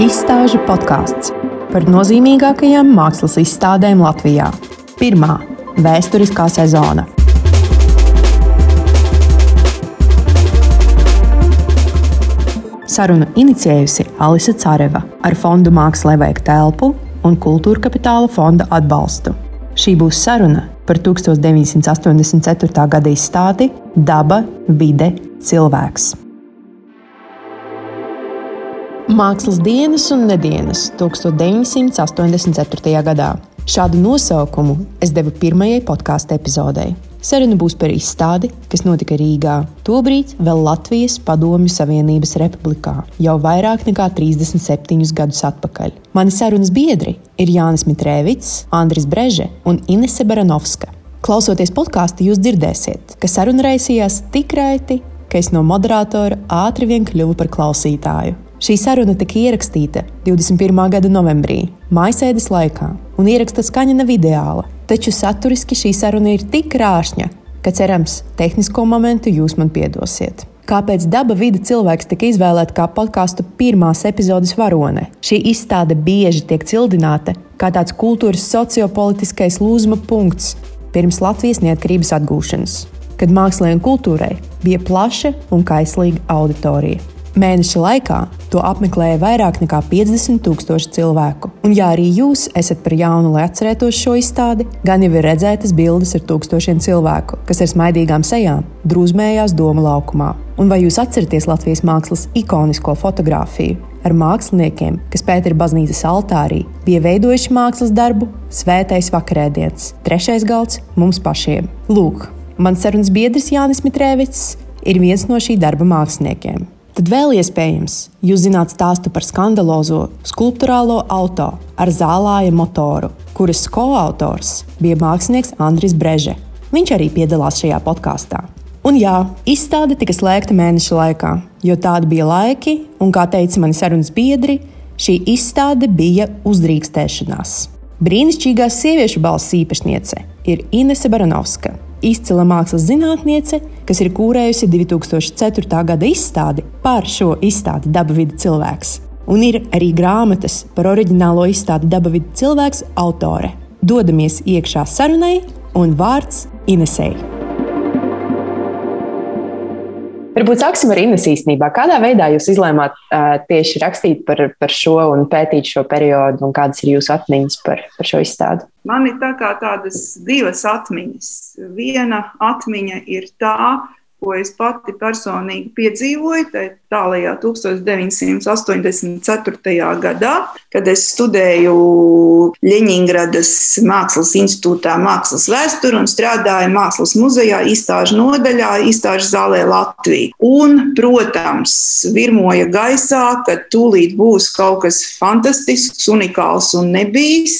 Izstāžu podkāsts par nozīmīgākajām mākslas izstādēm Latvijā. Pirmā - vēsturiskā sezona. Sarunu inicijējusi Alise Careva ar fondu Mākslā vajag telpu un Kultūra Kapitāla fonda atbalstu. Šī būs saruna par 1984. gada izstādi Daba, vide, cilvēks. Mākslas dienas un nedēļas 1984. gadā. Šādu nosaukumu es devu pirmajai podkāstu epizodei. Saruna būs par izstādi, kas notika Rīgā, tobrīd vēl Latvijas Padomju Savienības Republikā, jau vairāk nekā 37 gadus atpakaļ. Mani sarunas biedri ir Jānis Mitrēvits, Andris Breže un Inese Baranovska. Klausoties podkāstu, jūs dzirdēsiet, ka saruna raisījās tik raiti, ka es no moderatora ātri vien kļuvu par klausītāju. Šī saruna tika ierakstīta 21. gada novembrī, maisēdes laikā, un ieraksta skaņa nav ideāla. Taču saturiski šī saruna ir tik krāšņa, ka cerams, tehnisko momentu jūs man piedosiet. Kāpēc daba vide cilvēks tika izvēlēta kā podkāstu pirmās epizodes varone? Šī izstāde bieži tiek cildināta kā tāds kultūras sociopolitiskais lūzuma punkts pirms Latvijas neatkarības atgūšanas, kad mākslē un kultūrai bija plaša un kaislīga auditorija. Mēneša laikā to apmeklēja vairāk nekā 50 tūkstoši cilvēku. Un, ja arī jūs esat par jaunu, lai atcerētos šo izstādi, gan jau ir redzētas bildes ar tūkstošiem cilvēku, kas ar smaidīgām sejām drūzmējās doma laukumā. Un vai jūs atceraties Latvijas mākslas ikonisko fotografiju ar māksliniekiem, kas Pētera baznīcas altārī bija veidojuši mākslas darbu Svētais vakarēdienas, trešais galds mums pašiem? Lūk, mans sarunas biedrs Jānis Mitrēvits ir viens no šī darba māksliniekiem. Tad vēl iespējams, jūs zināt stāstu par skandalozo skulptūrālo auto ar zālāja motoru, kuras koautors bija mākslinieks Andris Breže. Viņš arī piedalās šajā podkāstā. Un jā, izstāde tika slēgta mēneša laikā, jo tādi bija laiki, un, kā teica mani sarunas biedri, šī izstāde bija uzdrīkstēšanās. Brīnišķīgās sieviešu balss īpašniece ir Inese Baranovska, izcila mākslas zinātniece, kas ir kūrējusi 2004. gada izstādi par šo izstādi Daba vidi cilvēks. Un ir arī grāmatas par oriģinālo izstādi Daba vidi cilvēks autore. Dodamies iekšā sarunai un vārds Inesei. Varbūt sāksim ar Inês īstenībā. Kādā veidā jūs izlēmāt uh, tieši rakstīt par, par šo un pētīt šo periodu, un kādas ir jūsu atmiņas par, par šo izstādi? Man ir tā kā tādas divas atmiņas. Viena atmiņa ir tā, ko es pati personīgi piedzīvoju tālākajā 1984. gadā, kad es studēju Ļeņingradas Mākslas institūtā mākslas vēsturi un strādāju Mākslas muzejā izstāžu nodaļā, izstāžu zālē Latvijā. Un, protams, virmoja gaisā, ka tūlīt būs kaut kas fantastisks, unikāls un nebijis.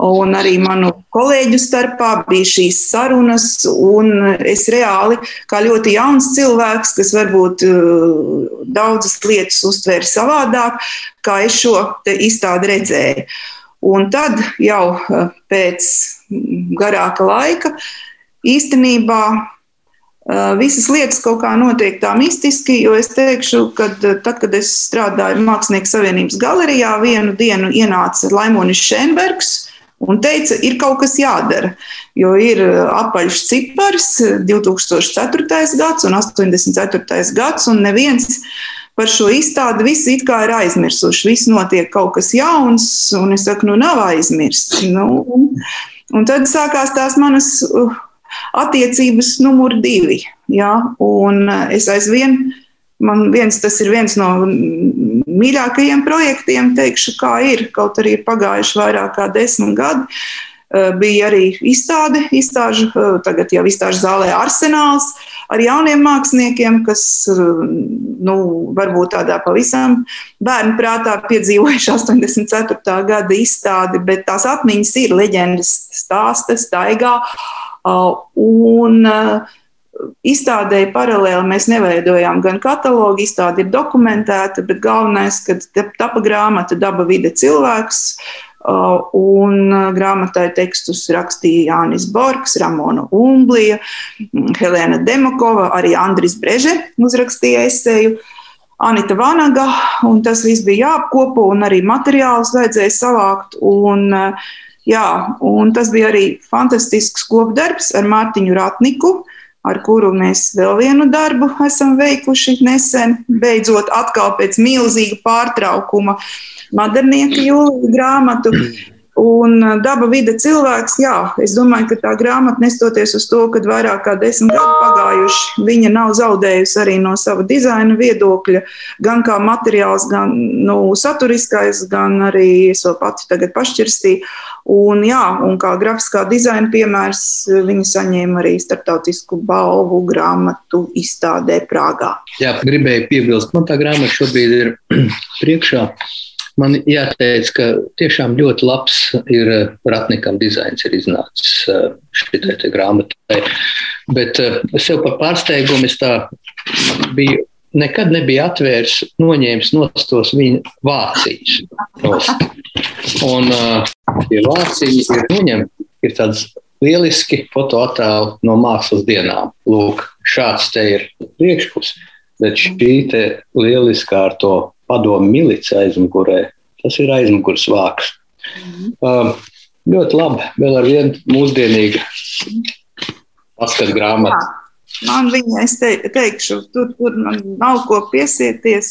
Un arī manu kolēģu starpā bija šīs sarunas, un es reāli, kā ļoti jauns cilvēks, kas varbūt uh, daudzas lietas uztvēra savādāk, kā es šo izstādi redzēju. Un tad jau uh, pēc garāka laika īstenībā uh, visas lietas kaut kā notiek tā mistiski, jo es teikšu, ka tad, kad es strādāju Mākslinieku savienības galerijā, vienu dienu ienāca Laimonis Šenbergs un teica, ir kaut kas jādara. Jo ir uh, apaļš cipars 2004. gads un 84. gads, un neviens par šo izstādi visi it kā ir aizmirsuši. Viss notiek kaut kas jauns, un es saku, nu nav aizmirsts. Nu, un, un tad sākās tās manas uh, attiecības numur divi. Ja? Un uh, es aizvien Man viens, tas ir viens no mīļākajiem projektiem, teikšu, kā ir. Kaut arī ir pagājuši vairāk kā desmit gadi. Eh, bija arī izstāde, izstāžu, eh, tagad jau izstāžu zālē arsenāls ar jauniem māksliniekiem, kas eh, nu, varbūt tādā pavisam bērnu prātā piedzīvojuši 84. gada izstādi, bet tās atmiņas ir leģendas stāsta, staigā. Un, uh, izstādēji paralēli mēs neveidojām gan katalogu, izstāde ir dokumentēta, bet galvenais, ka tapa grāmata Daba vide cilvēks. Uh, un grāmatai tekstus rakstīja Jānis Borgs, Ramona Umblija, Helēna Demakova, arī Andris Breže uzrakstīja esēju. Anita Vanaga, un tas viss bija jāapkopo, un arī materiālus vajadzēja savākt. Un, jā, un tas bija arī fantastisks kopdarbs ar Mārtiņu Ratniku, ar kuru mēs vēl vienu darbu esam veikuši nesen, beidzot atkal pēc milzīga pārtraukuma modernieka jūlija grāmatu. Un daba vide cilvēks, jā, es domāju, ka tā grāmata, nestoties uz to, ka vairāk kā desmit gadi pagājuši, viņa nav zaudējusi arī no sava dizaina viedokļa, gan kā materiāls, gan nu, saturiskais, gan arī es vēl pati tagad pašķirstīju. Un, jā, un kā grafiskā dizaina piemērs, viņa saņēma arī starptautisku balvu grāmatu izstādē Prāgā. Jā, gribēju piebilst, man tā grāmata šobrīd ir priekšā. Man jāteic, ka tiešām ļoti labs ir eh, Ratnikam dizains, ir iznācis eh, šitai grāmatai. Bet eh, sev par pārsteigumu es tā biju. Nekad nebija atvērs, noņēmis tos viņa. Nost. Un tie vāciji ir noņemti, ir tāds lieliski fotoattēli no mākslas dienām. Lūk, šāds te ir priekšpus, bet šī lieliskā ar to padomu milici aizmugurē. Tas ir aizmugurs vāks. Mm. Uh, ļoti labi, vēl ar vienu mūsdienīgu paskatu grāmatu. Man viņa, es te, teikšu, tur, tur man nav ko piesieties,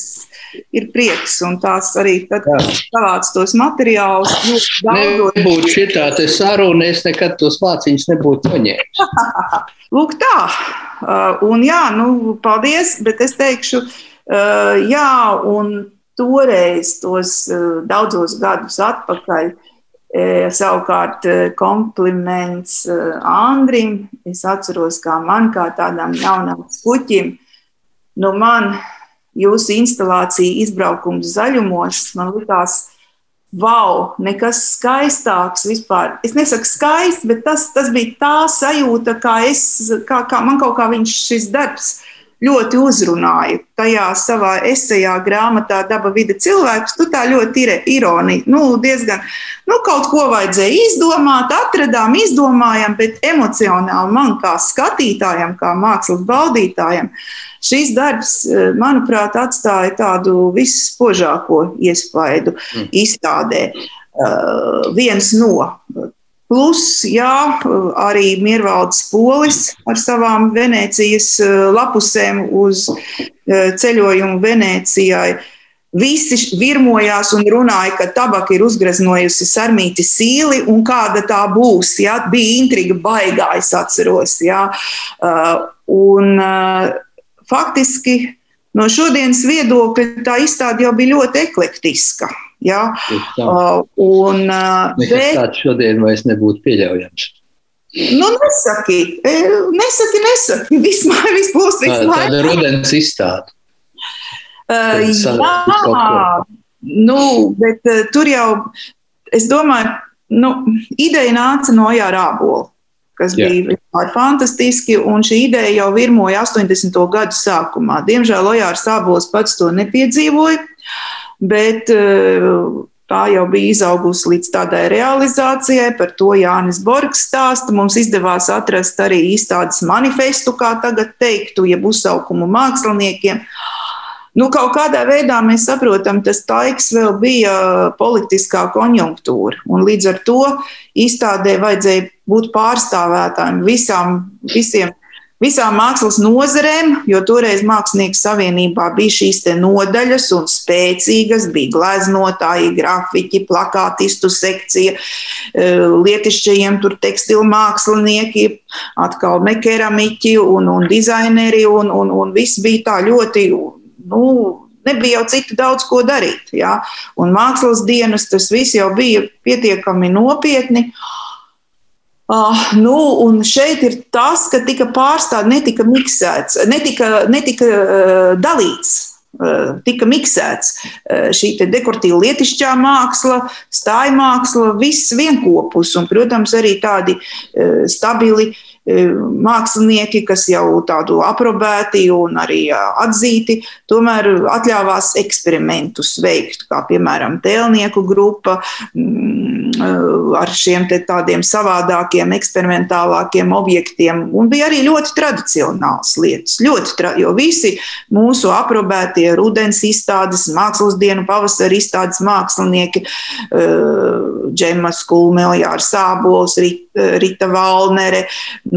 ir prieks. Un tās arī, tad, kad savāc tos materiālus, nu, daudz. Nebūtu šitā te saruna, es nekad tos vāciņus nebūtu noņēmis. Lūk tā. Uh, un jā, nu, paldies, bet es teikšu, uh, jā, un toreiz, tos eh, daudzos gadus atpakaļ, savukārt eh, kompliments Andrim. Es atceros, kā man, kā tādam jaunam puķim, nu man jūsu instalācija izbraukums zaļumos, man likās, wow, nekas skaistāks vispār. Es nesaku skaists, bet tas, tas bija tā sajūta, kā, es, kā, kā man kaut kā viņš šis darbs ļoti uzrunāja tajā savā esejā, grāmatā Daba vide cilvēkus. Tu tā ļoti ir ironija. Nu, diezgan, nu, kaut ko vajadzēja izdomāt, atradām, izdomājām, bet emocionāli man kā skatītājam, kā mākslas baudītājam, šīs darbs, eh, manuprāt, atstāja tādu visspožāko iespaidu mm. izstādē. Uh, viens no Plus, jā, arī Miervaldes polis ar savām Venecijas eh, lapusēm uz eh, ceļojumu Venecijai. Visi virmojās un runāja, ka tabaka ir uzgreznojusi sarmīti sīli un kāda tā būs. Jā, bija intriga baigā, es atceros. Jā. Eh, un, faktiski no šodienas viedokļa tā izstāde jau bija ļoti eklektiska. Ja? Uh, un, uh, bet, tāds šodien vairs nebūtu pieļaujams. Nu, nesaki, e, nesaki, nesaki. Vismaz viss būs vismaz. Tāda rudens izstāde. Uh, jā, nu, bet uh, tur jau, es domāju, nu, ideja nāca no Jāra Ābola kas Jā. bija vispār fantastiski, un šī ideja jau virmoja 80. gadu sākumā. Diemžēl Ojārs Sābols pats to nepiedzīvoja. Bet eh, tā jau bija izaugusi līdz tādai realizācijai. Par to Jānis Borgs stāsta. Mums izdevās atrast arī izstādes manifestu, kā tagad teiktu, jeb uzsaukumu māksliniekiem. Nu, kaut kādā veidā mēs saprotam, tas laiks vēl bija politiskā konjunktūra. Līdz ar to izstādē vajadzēja būt pārstāvētājiem visām, visiem visām mākslas nozarēm, jo toreiz Mākslinieku savienībā bija šīs nodaļas un spēcīgas, bija gleznotāji, grafiķi, plakātistu sekcija, e, lietišķajiem tur tekstilu mākslinieki, atkal mekeramiķi un, un dizaineri, un, un, un viss bija tā ļoti, nu, nebija jau citu daudz ko darīt. Ja? Un mākslas dienas tas viss jau bija pietiekami nopietni. Uh, Uh, nu, un šeit ir tas, ka tika pārstāvts, netika miksēts, netika, netika uh, dalīts. Uh, tika miksēts uh, šī dekoratīva lietišķā māksla, stāja māksla, viss vienopus, un, protams, arī tādi uh, stabili mākslinieki, kas jau tādu aprobēti un arī atzīti, tomēr atļāvās eksperimentus veikt, kā piemēram tēlnieku grupa mm, ar šiem tādiem savādākiem, eksperimentālākiem objektiem. Un bija arī ļoti tradicionāls lietas, ļoti, tra jo visi mūsu aprobētie rudens izstādes, mākslas dienu pavasara izstādes mākslinieki, Džemas Kulmēljārs Sābols, Rita Valnere,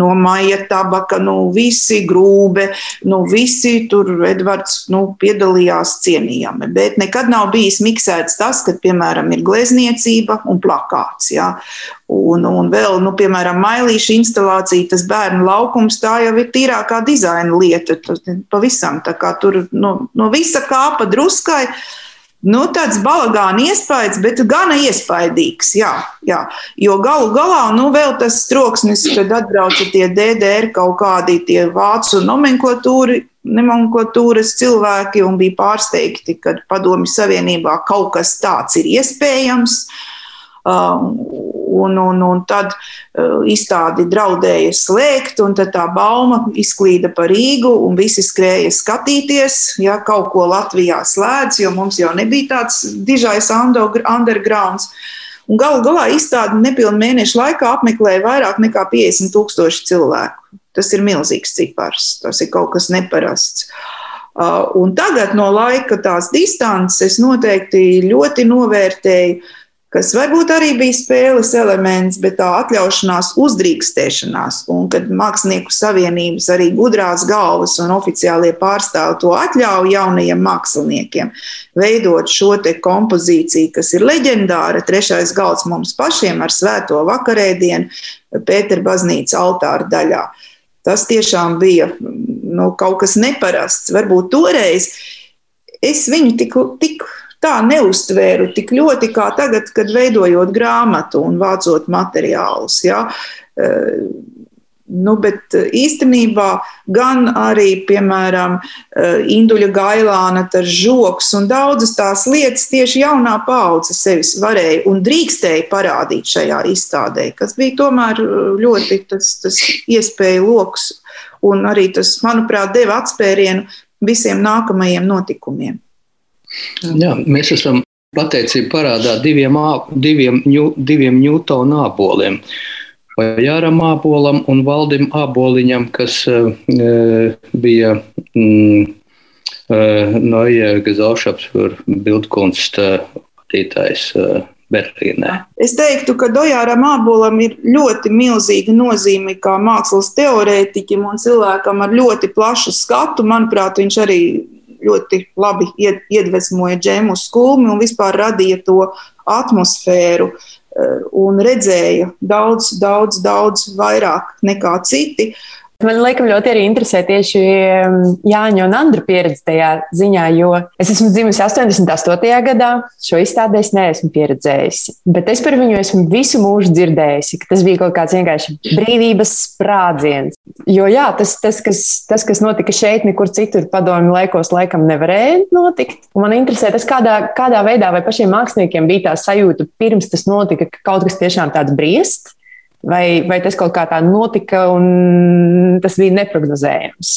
no Maija Tabaka, nu visi grūbe, nu visi tur Edvards nu, piedalījās cienījami. Bet nekad nav bijis miksēts tas, ka, piemēram, ir glezniecība un plakāts. Ja? Un, un vēl, nu, piemēram, mailīša instalācija, tas bērnu laukums, tā jau ir tīrākā dizaina lieta. Tas pavisam tā kā tur no, no visa kāpa druskai. Nu, tāds balagāna iespējas, bet gana iespaidīgs. Jā, jā. Jo galu galā, nu, vēl tas troksnis, kad atbrauca tie DDR kaut kādi tie vācu nomenklatūras cilvēki un bija pārsteigti, ka Padomju Savienībā kaut kas tāds ir iespējams. Um, un, un, un tad uh, izstādi draudēja slēgt, un tad tā bauma izklīda pa Rīgu, un visi skrēja skatīties, ja kaut ko Latvijā slēdz, jo mums jau nebija tāds dižais undergrounds. Un galu galā izstādi nepilnu mēnešu laikā apmeklēja vairāk nekā 50 tūkstoši cilvēku. Tas ir milzīgs cipars, tas ir kaut kas neparasts. Uh, un tagad no laika tās distances es noteikti ļoti novērtēju kas varbūt arī bija spēles elements, bet tā atļaušanās uzdrīkstēšanās, un kad Mākslinieku savienības arī gudrās galvas un oficiālie pārstāvi to atļauj jaunajiem māksliniekiem veidot šo te kompozīciju, kas ir leģendāra, trešais galds mums pašiem ar svēto vakarēdienu Pētera baznīca altāra daļā. Tas tiešām bija nu, kaut kas neparasts. Varbūt toreiz es viņu tik, tik tā neustvēru tik ļoti kā tagad, kad veidojot grāmatu un vācot materiālus. Ja? Eh, nu, bet īstenībā gan arī, piemēram, eh, Induļa Gailāna, tas žoks un daudzas tās lietas tieši jaunā paudze sevis varēja un drīkstēja parādīt šajā izstādē, kas bija tomēr eh, ļoti tas, tas iespēja loks un arī tas, manuprāt, deva atspērienu visiem nākamajiem notikumiem. Jā, mēs esam pateicību parādā diviem, diviem, diviem Ņūtona āboliem. Jāram ābolam un Valdim āboliņam, kas uh, bija mm, uh, Noija Gazelšaps par bildkunst vadītājs uh, Berlīnē. Es teiktu, ka Dojāram ābolam ir ļoti milzīga nozīme kā mākslas teorētiķim un cilvēkam ar ļoti plašu skatu. Manuprāt, viņš arī ļoti labi iedvesmoja džēmu skulmi un vispār radīja to atmosfēru eh, un redzēja daudz, daudz, daudz vairāk nekā citi. Man liekas, ļoti arī interesē tieši um, Jāņa un Andra pieredze tajā ziņā, jo es esmu dzimusi 88. gadā, šo izstādē es neesmu pieredzējusi. Bet es par viņu esmu visu mūžu dzirdējusi, ka tas bija kaut kāds vienkārši brīvības sprādziens. Jo jā, tas, tas, kas, tas, kas notika šeit, nekur citur padomju laikos, laikam nevarēja notikt. Un man interesē tas, kādā, kādā veidā vai pašiem māksliniekiem bija tā sajūta pirms tas notika, ka kaut kas tiešām tāds briest. Vai, vai tas kaut kā tā notika un tas bija neparedzējams?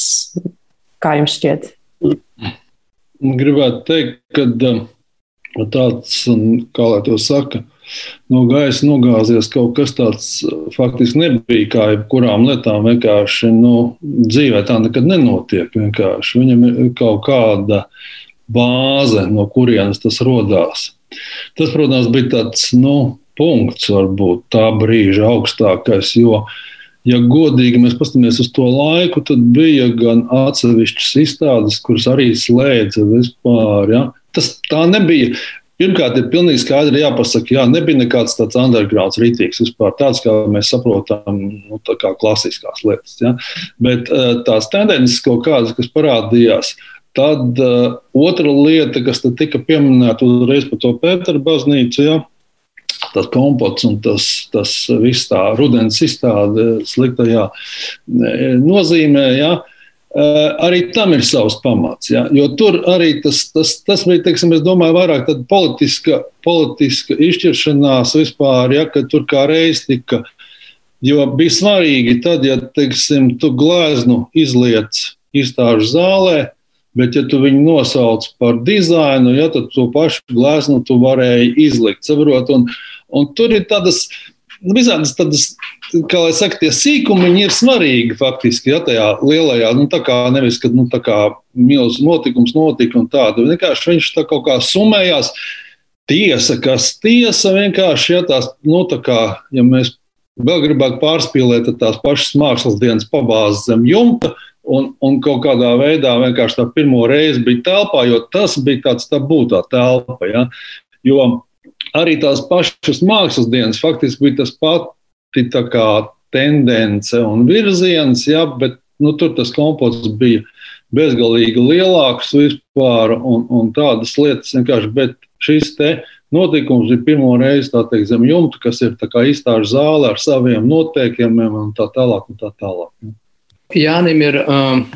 Kā jums šķiet? Gribētu teikt, ka um, tāds, kā lai to saka, no gaisa nogāzies kaut kas tāds faktiski nebija kā jebkurām lietām. Vienkārši nu, dzīvē tā nekad nenotiek. Vienkārši. Viņam ir kaut kāda bāze, no kurienes tas radās. Tas, protams, bija tāds nu, punkts, varbūt tā brīža augstākais. Jo, ja godīgi mēs paskatāmies uz to laiku, tad bija gan atsevišķas izstādes, kuras arī slēdza vispār. Ja? Tas tā nebija. Pirmkārt, ir pilnīgi skaidri jāpasaka, jā, nebija nekāds tāds undergrounds rītīgs vispār, tāds, kā mēs saprotam, nu, tā kā klasiskās lietas. Ja? Bet eh, tās tendences kaut kādas, kas parādījās, tad uh, otra lieta, kas tika pieminēta uzreiz par to Pētera baznīcu, ja? Tas kompots un tas, tas viss tā rudens izstāde sliktajā e, nozīmē. Ja, e, Arī tam ir savs pamats. Ja? Jo tur arī tas, tas, tas bija, teiksim, es domāju, vairāk politiska, politiska izšķiršanās vispār, ja, ka tur kā reiz tika Jo bija svarīgi, tad, ja teiksim, tu gleznu izliec izstāžu zālē, bet, ja tu viņu nosauc par dizainu, ja, tad to pašu gleznu tu varēji izlikt. Saprot, un, un tur ir tādas. Nu, visādas tādas, kā lai saka, tie sīkumi ir svarīgi faktiski, ja tajā lielajā, nu tā kā nevis, kad, nu tā kā milz notikums notika un tāda, vienkārši viņš tā kaut kā sumējās. Tiesa, kas tiesa, vienkārši, ja tās, nu tā kā, ja mēs vēl gribētu pārspīlēt, tad tās pašas mākslas dienas pabāzes zem jumta, un, un kaut kādā veidā vienkārši tā pirmo reizi bija telpā, jo tas bija tāds tā būtā telpa. Ja? Jo arī tās pašas mākslas dienas faktiski bija tas pati tendence un virziens, ja, bet nu, tur tas komposts bija bezgalīgi lielāks vispār un, un tādas lietas vienkārši. Bet šis te notikums ir pirmo reizi teikt, zem jumta, kas ir izstāžu zāle ar saviem noteikumiem un tā tālāk. Un tā tālāk. Jānim ir um,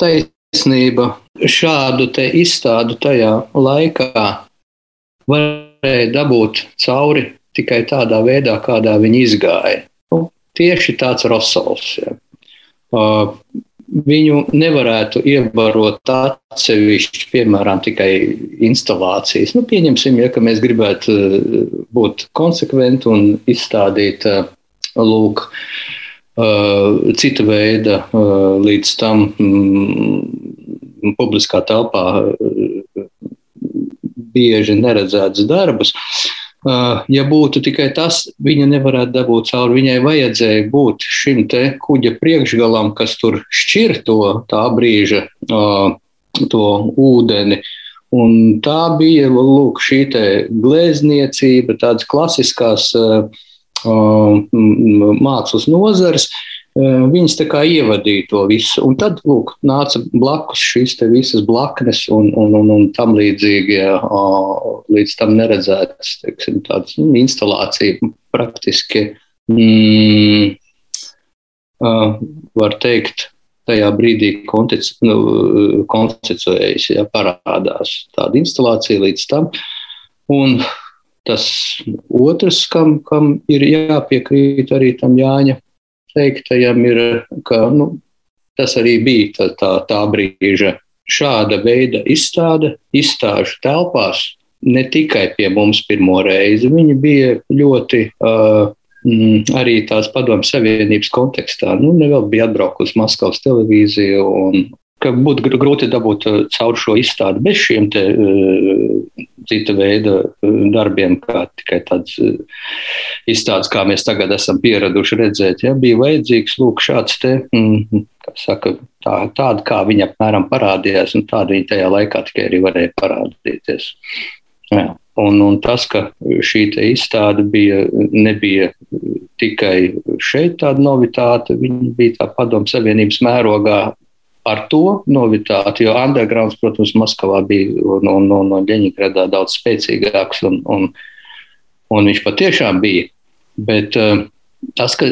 taisnība šādu izstādu tajā laikā var varēja dabūt cauri tikai tādā veidā, kādā viņi izgāja. Nu, tieši tāds Rosols. Ja. Uh, viņu nevarētu ievarot atsevišķi, piemēram, tikai instalācijas. Nu, pieņemsim, ja mēs gribētu uh, būt konsekventi un izstādīt uh, lūk, uh, cita veida līdz tam mm, publiskā telpā bieži neredzētus darbus. Uh, ja būtu tikai tas, viņa nevarētu dabūt cauri. Viņai vajadzēja būt šim te kuģa priekšgalam, kas tur šķir to tā brīža uh, to ūdeni. Un tā bija lūk, šī glezniecība, tādas klasiskās uh, mākslas nozares, Viņas tā kā ievadīja to visu. Un tad lūk, nāca blakus šīs visas blaknes un, un, un, un tam līdzīgie, līdz tam neredzētas teiksim, tādas nu, instalācija praktiski, mm, var teikt, tajā brīdī nu, konceptuējas, ja parādās tāda instalācija līdz tam. Un tas otrs, kam, kam ir jāpiekrīt arī tam Jāņa teiktajam ir, ka nu, tas arī bija tā, tā, tā brīža šāda veida izstāde, izstāžu telpās. Ne tikai pie mums pirmo reizi, viņi bija ļoti uh, arī tās padomju savienības kontekstā. Nu, nevēl bija atbraukusi Maskavas televīzija un ka būtu grūti dabūt caur šo izstādi bez šiem te, uh, cita veida uh, darbiem, kā tikai tāds uh, izstādes, kā mēs tagad esam pieraduši redzēt. Ja, bija vajadzīgs lūk, šāds te, mm, saka, tā, tāda, kā viņa apmēram parādījās, un tāda viņa tajā laikā tikai arī varēja parādīties. Jā. Un, un tas, ka šī izstāde bija, nebija tikai šeit tāda novitāte, viņa bija tā padomu savienības mērogā ar to novitāti, jo undergrounds, protams, Maskavā bija un, un, un Ļeņģeradā daudz spēcīgāks, un, un, un viņš patiešām bija. Bet uh, tas, ka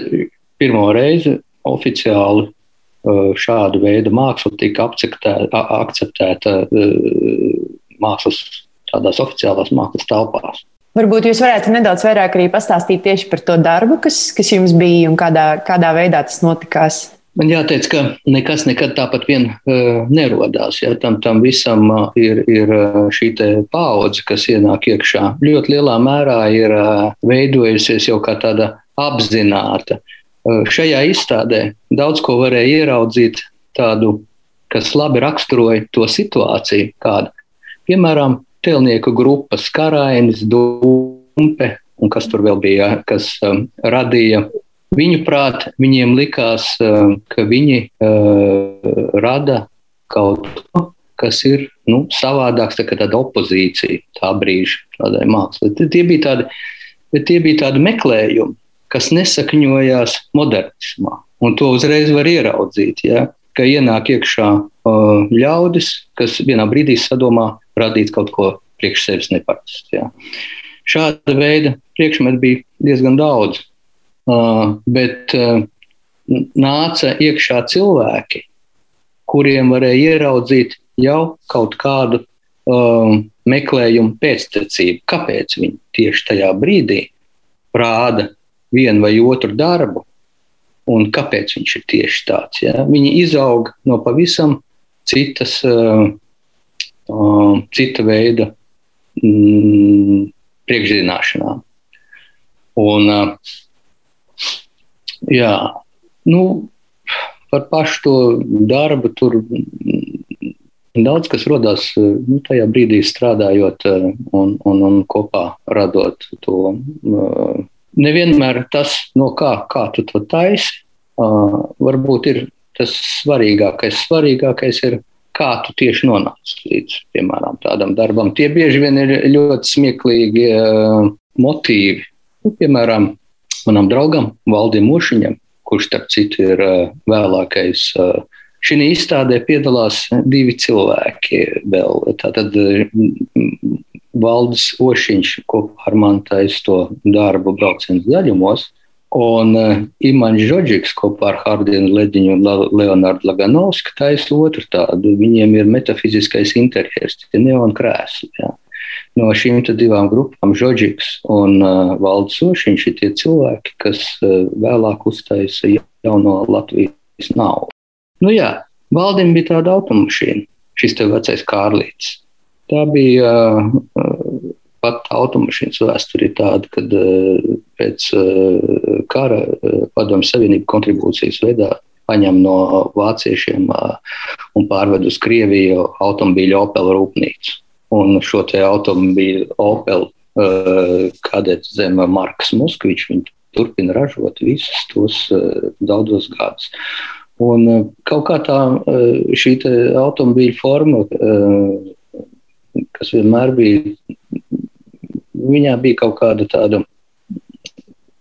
pirmo reizi oficiāli uh, šāda veida māksla tika akceptēta, akceptēta uh, mākslas, tādās oficiālās mākslas telpās. Varbūt jūs varētu nedaudz vairāk arī pastāstīt tieši par to darbu, kas, kas jums bija un kādā, kādā veidā tas notikās. Man jāteic, ka nekas nekad tāpat vien uh, nerodās. Ja, tam, tam visam uh, ir, ir šī paudze, kas ienāk iekšā. Ļoti lielā mērā ir uh, veidojusies jau kā tāda apzināta. Uh, šajā izstādē daudz ko varēja ieraudzīt tādu, kas labi raksturoja to situāciju, kāda. Piemēram, telnieku grupas Karainis, Dumpe un kas tur vēl bija, kas um, radīja Viņu prāt, viņiem likās, eh, ka viņi uh, rada kaut ko, kas ir nu, savādāks, tā tāda opozīcija tā brīža tādai mākslai. Tie bija tādi, tie bija tādi meklējumi, kas nesakņojās modernismā. Un to uzreiz var ieraudzīt, ja, ka ienāk iekšā uh, ļaudis, kas vienā brīdī sadomā radīt kaut ko priekš sevis neparastu. Ja. Šāda veida priekšmetu bija diezgan daudz. Uh, bet uh, nāca iekšā cilvēki, kuriem varēja ieraudzīt jau kaut kādu um, meklējumu pēctecību. Kāpēc viņi tieši tajā brīdī rāda vienu vai otru darbu, un kāpēc viņš ir tieši tāds. Ja? Viņi izaug no pavisam citas, uh, uh, cita veida mm, priekšzināšanām. Un, uh, jā, nu, par pašu to darbu tur daudz kas radās nu, tajā brīdī, strādājot un, un, un kopā radot to. Nevienmēr tas, no kā, kā tu to taisi, varbūt ir tas svarīgākais. Svarīgākais ir, kā tu tieši nonāci līdz piemēram, tādam darbam. Tie bieži vien ir ļoti smieklīgi motīvi. Nu, piemēram, manam draugam Valdim Ošiņam, kurš, starp citu, ir vēlākais. Šī izstādē piedalās divi cilvēki. Vēl. Tātad Valdis Ošiņš kopā ar mani taisa to darbu braucienu zaļumos, un uh, Imants Žodžiks kopā ar Hārdinu Lediņu un Leonardu Laganovsku taisa otru tādu. Viņiem ir metafiziskais interjers, tie neon krēsli. No šīm divām grupām Žodžiks un uh, Valdis Ošiņš ir tie cilvēki, kas uh, vēlāk uztaisa jauno Latvijas naudu. Nu jā, Valdim bija tāda automašīna, šis te vecais Kārlītis. Tā bija uh, pat automašīnas vēsture tāda, kad uh, pēc uh, kara Padomju Savienība kontribūcijas veidā paņem no vāciešiem un pārved uz Krieviju automobīļu Opel rūpnīcu. Un šo te automobīļu Opel kadets zem Markas Moskvičs, viņi turpina ražot visus tos daudzos gadus. Un kaut kā tā šī automobīļa forma kas vienmēr bija, viņā bija kaut kāda tāda,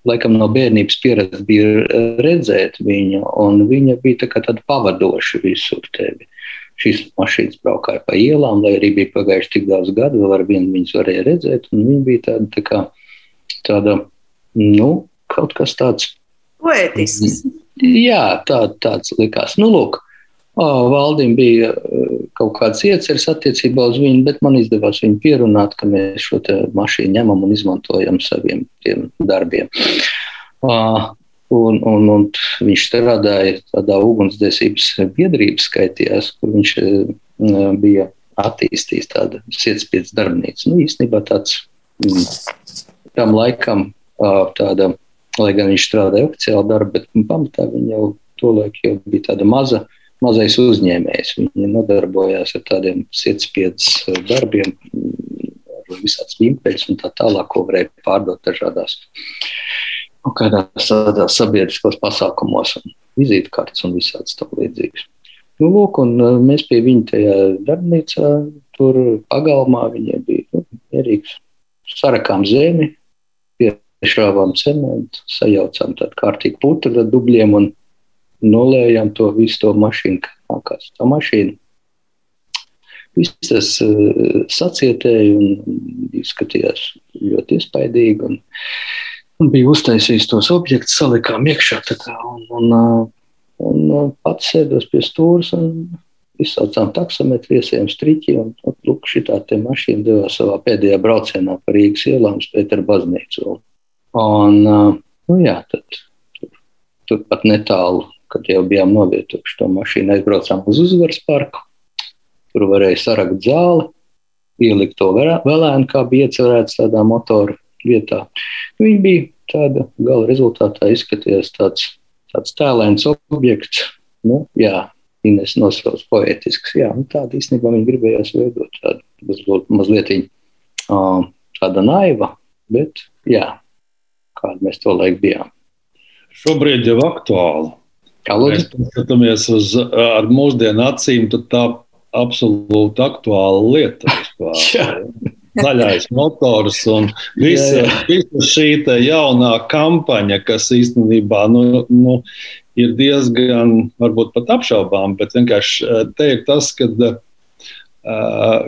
laikam no bērnības pieredze bija redzēt viņu, un viņa bija tā kā tāda pavadoša visur tevi. Šīs mašīnas braukāja pa ielām, lai arī bija pagājuši tik daudz gadu, vēl ar vienu viņas varēja redzēt, un viņa bija tāda, tā kā, tāda, nu, kaut kas tāds. Poētisks. Jā, tā, tāds likās. Nu, lūk, Valdim bija kaut kāds ieceres attiecībā uz viņu, bet man izdevās viņu pierunāt, ka mēs šo mašīnu ņemam un izmantojam saviem darbiem. Uh, un, un, un viņš strādāja tādā ugunsdzēsības biedrības skaitījās, kur viņš uh, bija attīstījis tādu sietspiedas darbnīcu. Nu, īstenībā tāds tam laikam uh, tāda, lai gan viņš strādāja oficiāli darbu, bet pamatā viņa jau tolaik jau bija tāda maza mazais uzņēmējs. Viņi nodarbojās ar tādiem eh, darbiem, ar visādas vimpeļus un tā tālāk, ko varēja pārdot dažādās nu, kādās tādās sabiedriskos pasākumos, vizītkartes un visādas tam līdzīgas. Nu, lūk, un eh, mēs pie viņa tajā darbnīcā, tur pagalmā viņiem bija nu, mierīgs, sarakām zemi, piešāvām cementu, sajaucām tādu kārtīgu putekļu ar dubļiem un nolējām to visu to mašīnu, kā nākās. Tā mašīna viss tas uh, sacietēja un izskatījās ļoti iespaidīgi. Un, un bija uztaisījis tos objektus, salikām iekšā kā, un, un, un pats sēdos pie stūres un izsaucām taksometru, iesējām striķi un, un lūk, šitā te mašīna devās savā pēdējā braucienā pa Rīgas ielām uz Pētera baznīcu. Un, nu jā, tad tur, turpat netālu kad jau bijām novietojuši to mašīnu, aizbraucām uz uzvaras parku. Tur varēja sarakt zāli, ielikt to vēlēnu, kā bija iecerēts tādā motora vietā. Viņa bija tāda, gala rezultātā izskatījās tāds, tāds tēlēns objekts. Nu, jā, Ines nosauc poetisks. Jā, nu, tāda īstenībā viņa gribējās veidot tādu mazliet, uh, tāda naiva, bet jā, kāda mēs to laiku bijām. Šobrīd jau aktuāli. Kā? Mēs skatāmies uz ar mūsdienu acīm, tad tā absolūti aktuāla lieta. Zaļais motors un visa, jā, jā. visa šī jaunā kampaņa, kas īstenībā nu, nu, ir diezgan, varbūt pat apšaubām, bet vienkārši teikt tas, ka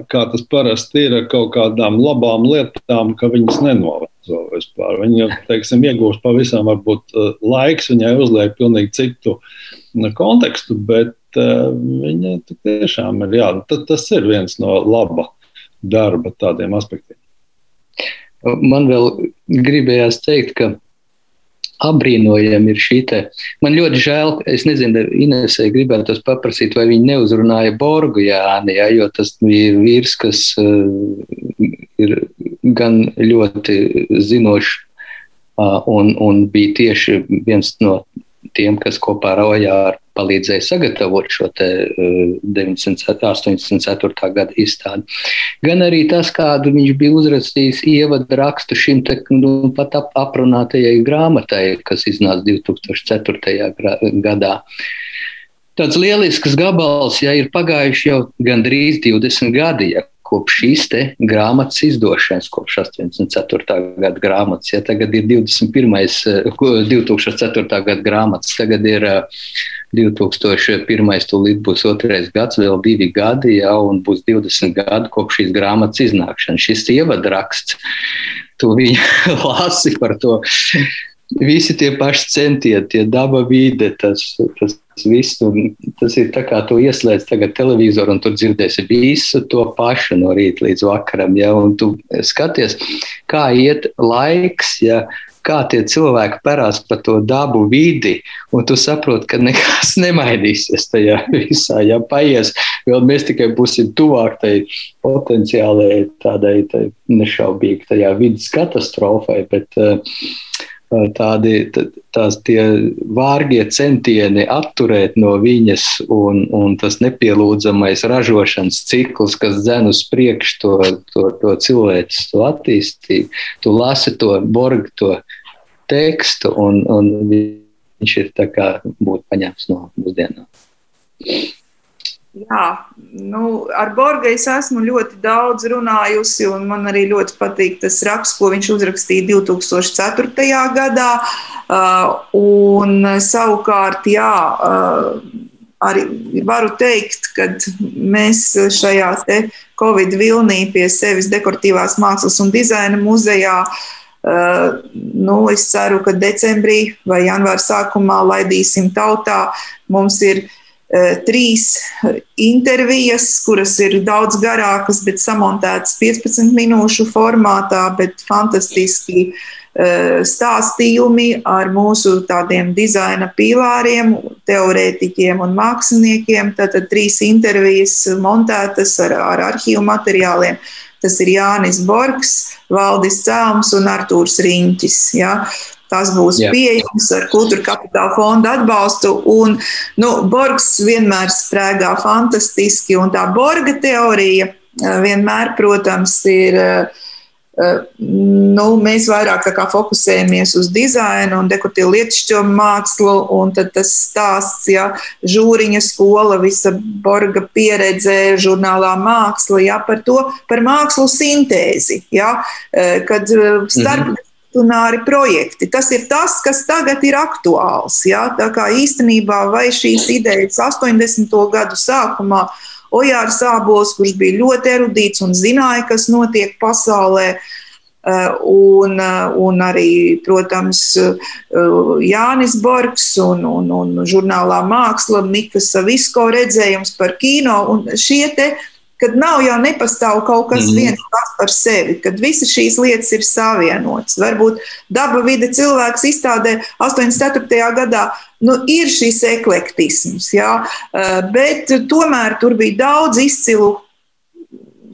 kā tas parasti ir ar kaut kādām labām lietām, ka viņas nenoveco vispār. Viņa, teiksim, iegūst pavisam varbūt laiks, viņai uzliek pilnīgi citu kontekstu, bet viņa tiešām ir, jā, tas ir viens no laba darba tādiem aspektiem. Man vēl gribējās teikt, ka apbrīnojami ir šī te. Man ļoti žēl, es nezinu, Inesē gribētu paprasīt, vai viņi neuzrunāja Borgu Jāni, ja, jo tas bija vīrs, kas uh, ir gan ļoti zinošs uh, un, un bija tieši viens no tiem, kas kopā ar Ojāru palīdzēja sagatavot šo 984. Eh, gada izstādi. Gan arī tas, kādu viņš bija uzrakstījis ievadu rakstu šim te, nu, pat ap, aprunātajai grāmatai, kas iznāca 2004. gadā. Tāds lielisks gabals, ja ir pagājuši jau gandrīz 20 gadi, ja kopš šīs grāmatas izdošanas, kopš 84. gada grāmatas. Ja tagad ir 21. 2004. gada grāmatas, tagad ir 2001. tūlīt būs otrais gads, vēl divi gadi, ja, un būs 20 gadi kopš šīs grāmatas iznākšanas. Šis ievadraksts, tu viņu lasi par to visi tie paši centieni, tie daba vide, tas, tas viss. Tas ir tā kā tu ieslēdz tagad televizoru un tur dzirdēsi visu to pašu no rīta līdz vakaram. Ja, tu skaties, kā iet laiks. Ja, Kā tie cilvēki parās par to dabu vidi, un tu saproti, ka nekas nemainīsies tajā visā. Ja paies, vēl mēs tikai būsim tuvāk tai potenciālajai tādai tai nešaubīgi tajā vidas katastrofai. Bet, uh, tādi tās tie vārgie centieni atturēt no viņas un, un tas nepielūdzamais ražošanas cikls, kas dzen uz priekšu to, to, to cilvēku to attīstību. Tu lasi to borgu, to tekstu, un, un viņš ir tā kā būtu paņemts no mūsdienām. Jā, nu, ar Borgu es esmu ļoti daudz runājusi, un man arī ļoti patīk tas raksts, ko viņš uzrakstīja 2004. gadā. Uh, un savukārt, jā, uh, arī varu teikt, ka mēs šajā Covid vilnī pie sevis dekoratīvās mākslas un dizaina muzejā. Uh, nu, es ceru, ka decembrī vai janvāra sākumā laidīsim tautā. Mums ir uh, trīs intervijas, kuras ir daudz garākas, bet samontētas 15 minūšu formātā, bet fantastiski eh, stāstījumi ar mūsu tādiem dizaina pīlāriem, teorētiķiem un māksliniekiem. Tātad trīs intervijas montētas ar, ar arhīvu materiāliem. Tas ir Jānis Borgs, Valdis Cēlms un Artūrs Riņķis. Ja? Tas būs Jā. pieejams ar kultūra kapitāla fonda atbalstu. Un, nu, Borgs vienmēr sprēgā fantastiski, un tā Borga teorija eh, vienmēr, protams, ir. Eh, eh, nu, mēs vairāk fokusējamies uz dizainu un dekoratīvu lietišķo mākslu, un tas stāsts, ja žūriņa skola, visa borga pieredze, žurnālā māksla, ja, par to, par mākslu sintēzi, ja, kad starp mm -hmm disciplināri projekti. Tas ir tas, kas tagad ir aktuāls. Ja? Tā kā īstenībā vai šīs idejas 80. gadu sākumā Ojārs Sābols, kurš bija ļoti erudīts un zināja, kas notiek pasaulē, eh, Un, eh, un arī, protams, eh, Jānis Borgs un, un, un žurnālā māksla, Mikas Savisko redzējums par kino. Un šie te kad nav jau nepastāv kaut kas mm. viens pats par sevi, kad visas šīs lietas ir savienotas. Varbūt daba vide cilvēks izstādē 84. gadā. Nu, ir šis eklektisms, jā, eh, bet tomēr tur bija daudz izcilu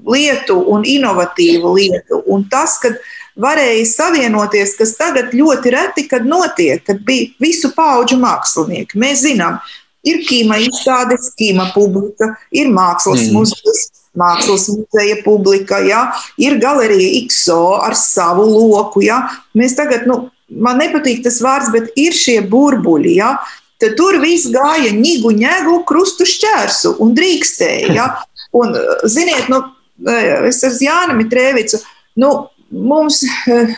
lietu un inovatīvu lietu. Un tas, ka varēja savienoties, kas tagad ļoti reti notiek, kad bija visu pauģu mākslinieki. Mēs zinām, Ir kīma izstādes, kīma publika, ir mākslas mm. muzejs, mākslas muzeja publika, ja? ir galerija XO ar savu loku. Ja? Mēs tagad, nu, man nepatīk tas vārds, bet ir šie burbuļi. Ja? Tad tur viss gāja nigu, ņēgu, krustu šķērsu un drīkstēja. Ja? Un, ziniet, nu, es ar Jānu Mitrēvicu. Nu, Mums eh,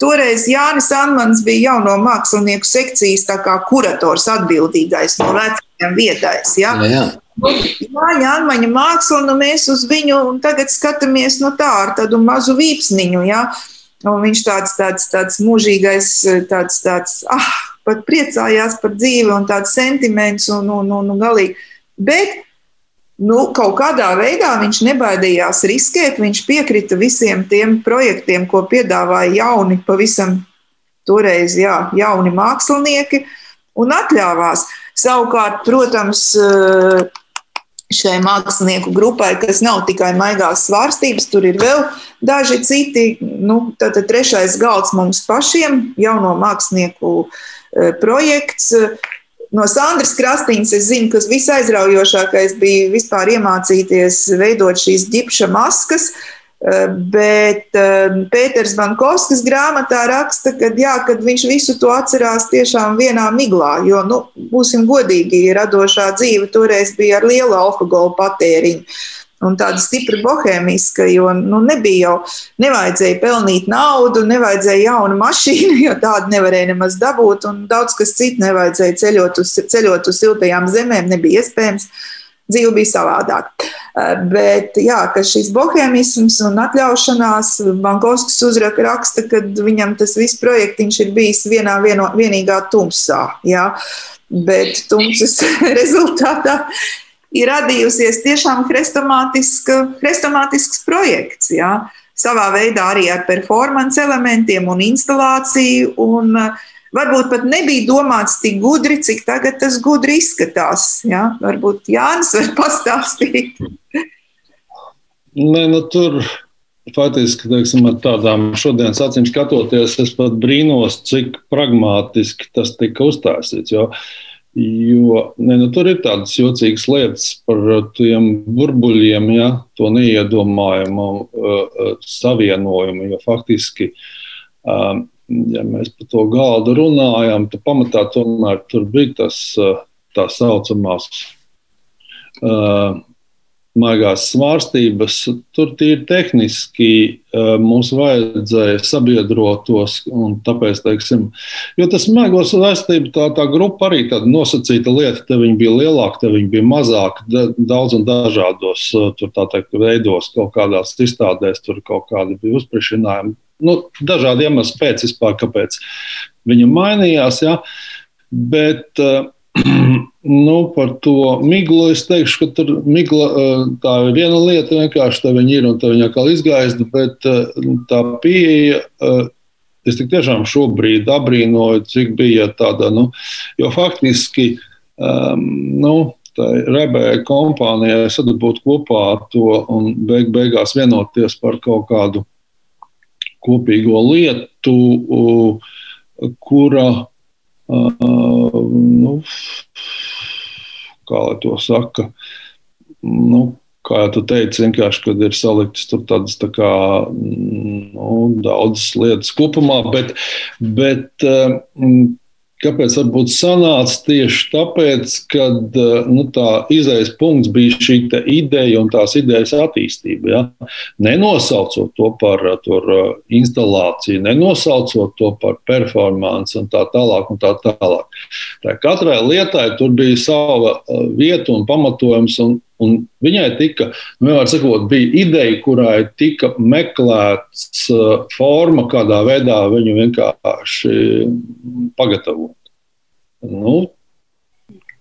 toreiz Jānis Anmans bija jauno mākslinieku sekcijas kurators atbildīgais no vecā viņam viedais. Ja? Jā, jā. Māja Anmaņa māksla, nu mēs uz viņu tagad skatāmies no tā ar tādu mazu vīpsniņu. Ja? Un viņš tāds, tāds, tāds mūžīgais, tāds, tāds, ah, pat priecājās par dzīvi un tāds sentiments un, un, un, un galīgi. Bet nu, kaut kādā veidā viņš nebaidījās riskēt. Viņš piekrita visiem tiem projektiem, ko piedāvāja jauni, pavisam toreiz jā, jauni mākslinieki un atļāvās. Savukārt, protams, šai mākslinieku grupai, kas nav tikai maigās svārstības, tur ir vēl daži citi. Nu, tad trešais galds mums pašiem, jauno mākslinieku projekts no Sandras Krastīnas es zinu, ka visaizraujošākais bija vispār iemācīties veidot šīs ģipša maskas. Eh, bet eh, Pēters Bankovskis grāmatā raksta, ka jā, kad viņš visu to atcerās tiešām vienā miglā, jo, nu, būsim godīgi, radošā dzīve toreiz bija ar lielu alkohola patēriņu un tāda stipra bohēmiska, jo nu, nebija jau, nevajadzēja pelnīt naudu, nevajadzēja jaunu mašīnu, jo tādu nevarēja nemaz dabūt, un daudz kas cits nevajadzēja ceļot uz, ceļot uz siltajām zemēm, nebija iespējams. Dzīve bija savādāka. Eh, bet jā, šis bohēmisms un atļaušanās, Bankovskis uzraka raksta, ka viņam tas viss projektiņš ir bijis vienā vieno, vienīgā tumsā. Jā. Bet tumsas rezultātā ir radījusies tiešām hrestomātisks projekts. Jā. Savā veidā arī ar performance elementiem un instalāciju. Un, uh, Varbūt pat nebija domāts tik gudri, cik tagad tas gudri izskatās. Jā. Varbūt Jānis var pastāstīt. Nē, nu, tur faktiski teiksim, ar tādām šodienas acīm skatoties, es pat brīnos, cik pragmātiski tas tika uzstāstīts. Jo uh, Jo ne, nu, tur ir tādas jocīgas lietas par tiem burbuļiem, ja, to neiedomājumu uh, savienojumu. Jo faktiski, um, ja mēs par to galdu runājam, tad pamatā tomēr tur bija tas uh, tā saucamās uh, maigās svārstības, tur tīri tehniski mums vajadzēja sabiedrotos. Tāpēc, teiksim, jo tas maigos svārstība, tā, tā grupa arī tāda nosacīta lieta, te viņi bija lielāka, te viņi bija mazāka, daudz un dažādos tur, teikt, veidos, kaut kādās izstādēs, tur kaut kādi bija uzpriešinājumi. Nu, dažādi iemesli pēc vispār, kāpēc viņa mainījās. Ja? Bet uh, Nu, par to miglu es teikšu, ka tur migla, eh, tā ir viena lieta, vienkārši tā viņa ir un tā viņa atkal izgaisda, bet eh, tā pieeja. Eh, es tik tiešām šobrīd abrīnoju, cik bija tāda, nu, jo faktiski, um, nu, tā rebēja kompānijai sadabūt kopā to un beig beigās vienoties par kaut kādu kopīgo lietu, kura nu, kā lai to saka, nu, kā jau teicu, vienkārši, kad ir saliktas tur tādas tā kā, nu, daudzas lietas kopumā, bet, bet Kāpēc varbūt sanāca tieši tāpēc, ka eh, nu, tā izējas punkts bija šī ideja un tās idejas attīstība. Ja? Nenosaucot to par eh, tur, eh, instalāciju, nenosaucot to par performanci un tā tālāk. Un tā tālāk. Tā katrai lietai tur bija sava vieta un pamatojums. Un, Un viņai tika, nu, sakot, bija ideja, kurai tika meklēts uh, forma, kādā veidā viņu vienkārši pagatavot. Nu,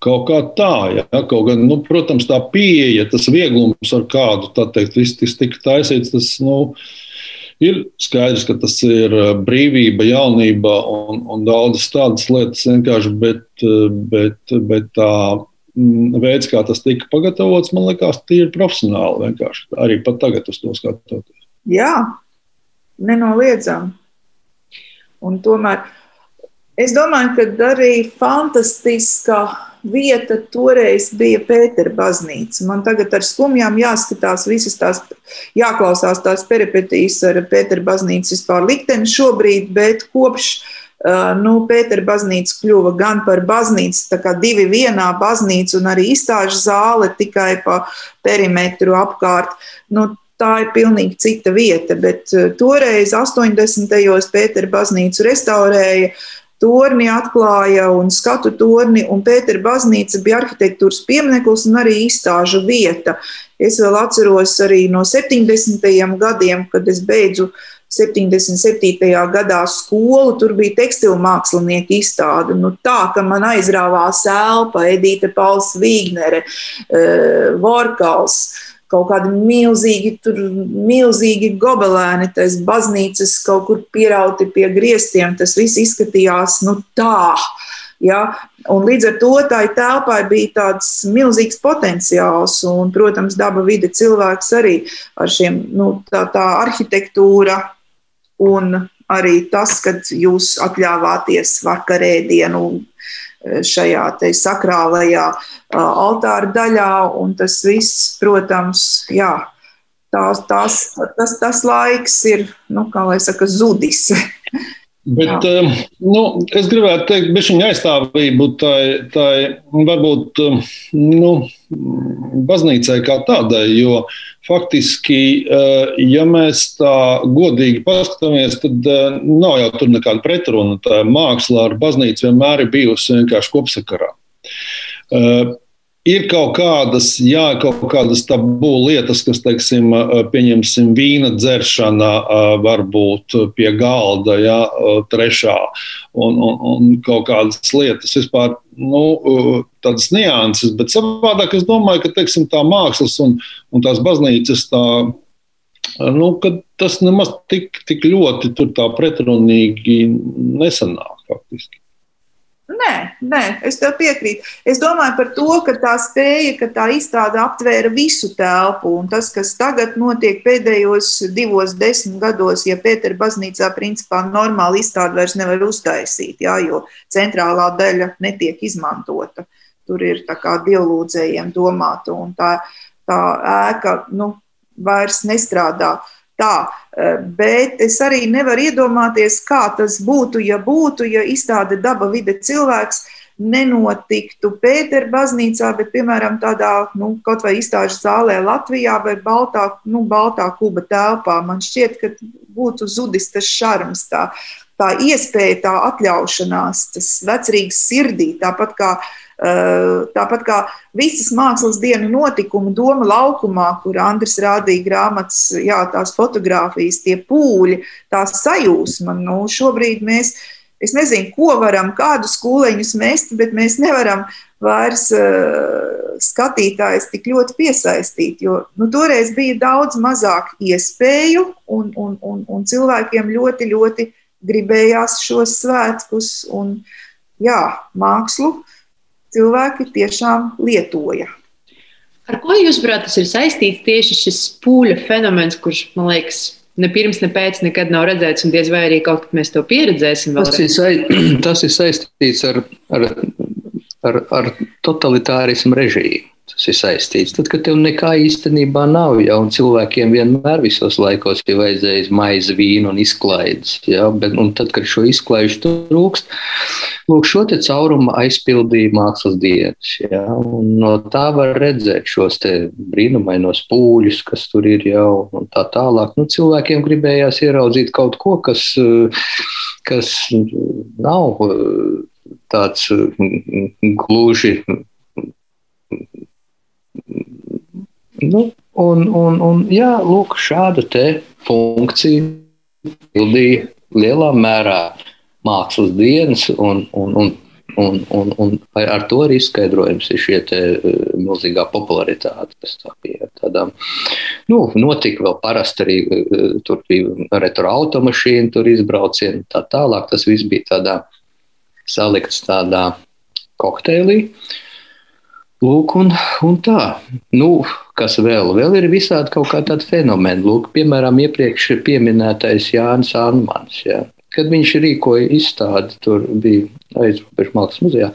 kaut kā tā, ja, kaut gan, nu, protams, tā pieeja, tas vieglums, ar kādu teikt, viss tas tika taisīts, tas nu, ir skaidrs, ka tas ir uh, brīvība, jaunība un, un daudzas tādas lietas vienkārši, bet, uh, bet, bet tā veids, kā tas tika pagatavots, man liekas, tīri profesionāli. Vienkārši. Arī pat tagad uz to skatoties. Jā, nenoliedzami. Un tomēr es domāju, ka arī fantastiska vieta toreiz bija Pētera baznīca. Man tagad ar skumjām jāskatās visas tās, jāklausās tās peripetīs ar Pētera baznīcas vispār likteni šobrīd, bet kopš nu, Pētera baznīca kļuva gan par baznīcu, tā kā divi vienā baznīca un arī izstāžu zāle tikai pa perimetru apkārt. Nu, tā ir pilnīgi cita vieta, bet toreiz 80. gados Pētera baznīcu restaurēja. Torni atklāja un skatu torni, un Pētera baznīca bija arhitektūras piemineklis un arī izstāžu vieta. Es vēl atceros arī no 70. gadiem, kad es beidzu uh, 77. gadā skolu, tur bija tekstilu mākslinieka izstāde. Nu, tā, ka man aizrāvās elpa, Edita Pauls Vīgnere, eh, Vorkals. kaut kādi milzīgi, tur, milzīgi gobelēni, tas baznīcas kaut kur pierauti pie griestiem. Tas viss izskatījās nu, tā. Ja? Un līdz ar to tai telpai bija tāds milzīgs potenciāls, un, protams, daba vide cilvēks arī ar šiem, nu, tā, tā arhitektūra un arī tas, ka jūs atļāvāties vakarēdienu šajā sakrālajā altāra daļā, un tas viss, protams, jā, tās, tās, tas, tas laiks ir, nu, kā lai saka, zudis. Bet, Jā. nu, es gribētu teikt, ka viņa aizstāvību tai, tai varbūt nu, baznīcai kā tādai, jo faktiski, ja mēs tā godīgi paskatāmies, tad nav jau tur nekāda pretruna. Tā māksla ar baznīcu vienmēr ir bijusi vienkārši kopsakarā ir kaut kādas, jā, kaut kādas tabū lietas, kas, teiksim, pieņemsim, vīna dzeršana, varbūt pie galda, jā, trešā, un, un, un kaut kādas lietas vispār, nu, tādas nianses, bet savādāk es domāju, ka, teiksim, tā mākslas un, un tās baznīcas tā. Nu, tas nemaz tik, tik ļoti pretrunīgi nesanāk faktiski. Nē, nē, es tev piekrītu. Es domāju par to, ka tā spēja, ka tā izstāde aptvēra visu telpu. Un tas, kas tagad notiek pēdējos divos desmit gados, ja Pētera baznīcā principā normāli izstādi vairs nevar uztaisīt, jā, jo centrālā daļa netiek izmantota. Tur ir tā kā dievlūdzējiem domāta, un tā, tā ēka nu, vairs nestrādā tā. Eh, bet es arī nevaru iedomāties, kā tas būtu, ja būtu, ja izstāde daba vide cilvēks nenotiktu Pētera baznīcā, bet, piemēram, tādā nu, kaut vai izstāžu zālē Latvijā vai Baltā, nu, Baltā kuba telpā. Man šķiet, ka būtu zudis tas šarms, tā, tā iespēja, tā atļaušanās, tas vecrīgs sirdī, tāpat kā uh, tāpat kā visas mākslas dienu notikumi Doma laukumā, kur Andris rādīja grāmatas, jā, tās fotogrāfijas, tie pūļi, tā sajūsma. Nu, šobrīd mēs, es nezinu, ko varam, kādu skūleņus mest, bet mēs nevaram vairs uh, skatītājs tik ļoti piesaistīt, jo nu, toreiz bija daudz mazāk iespēju un, un, un, un cilvēkiem ļoti, ļoti gribējās šos svētkus un jā, mākslu cilvēki tiešām lietoja. Ar ko jūs, prāt, tas ir saistīts tieši šis pūļa fenomens, kurš, man liekas, ne pirms, ne pēc nekad nav redzēts, un diez vai arī kaut kad mēs to pieredzēsim. Tas ir, sa tas ir saistīts ar, ar, ar, ar totalitārismu režīmu tas ir saistīts. Tad, kad tev nekā īstenībā nav, ja cilvēkiem vienmēr visos laikos ir vajadzējis maizi, vīnu un izklaides, ja, bet, un tad, kad šo izklaidu trūkst, lūk, šo caurumu aizpildīja mākslas dienas. Ja, no tā var redzēt šos brīnumainos pūļus, kas tur ir jau un tā tālāk. Nu, cilvēkiem gribējās ieraudzīt kaut ko, kas, kas nav tāds gluži Nu, un, un, un, jā, lūk, šāda funkcija pildīja lielā mērā mākslas dienas, un, un, un, un, un, un ar to arī izskaidrojums ir te, uh, milzīgā popularitāte. Tas tā bija tādām, nu, notika vēl parasti arī, uh, tur bija retroautomašīna, tur izbraucieni tā tālāk. Tas viss bija tādā salikts tādā kokteilī. Uh, Lūk, un, un tā. Nu, kas vēl? Vēl ir visādi kaut kā tādi fenomeni. Lūk, piemēram, iepriekš pieminētais Jānis Anmans. Ja. Kad viņš rīkoja izstādi, tur bija aizrobežu mākslas muzejā,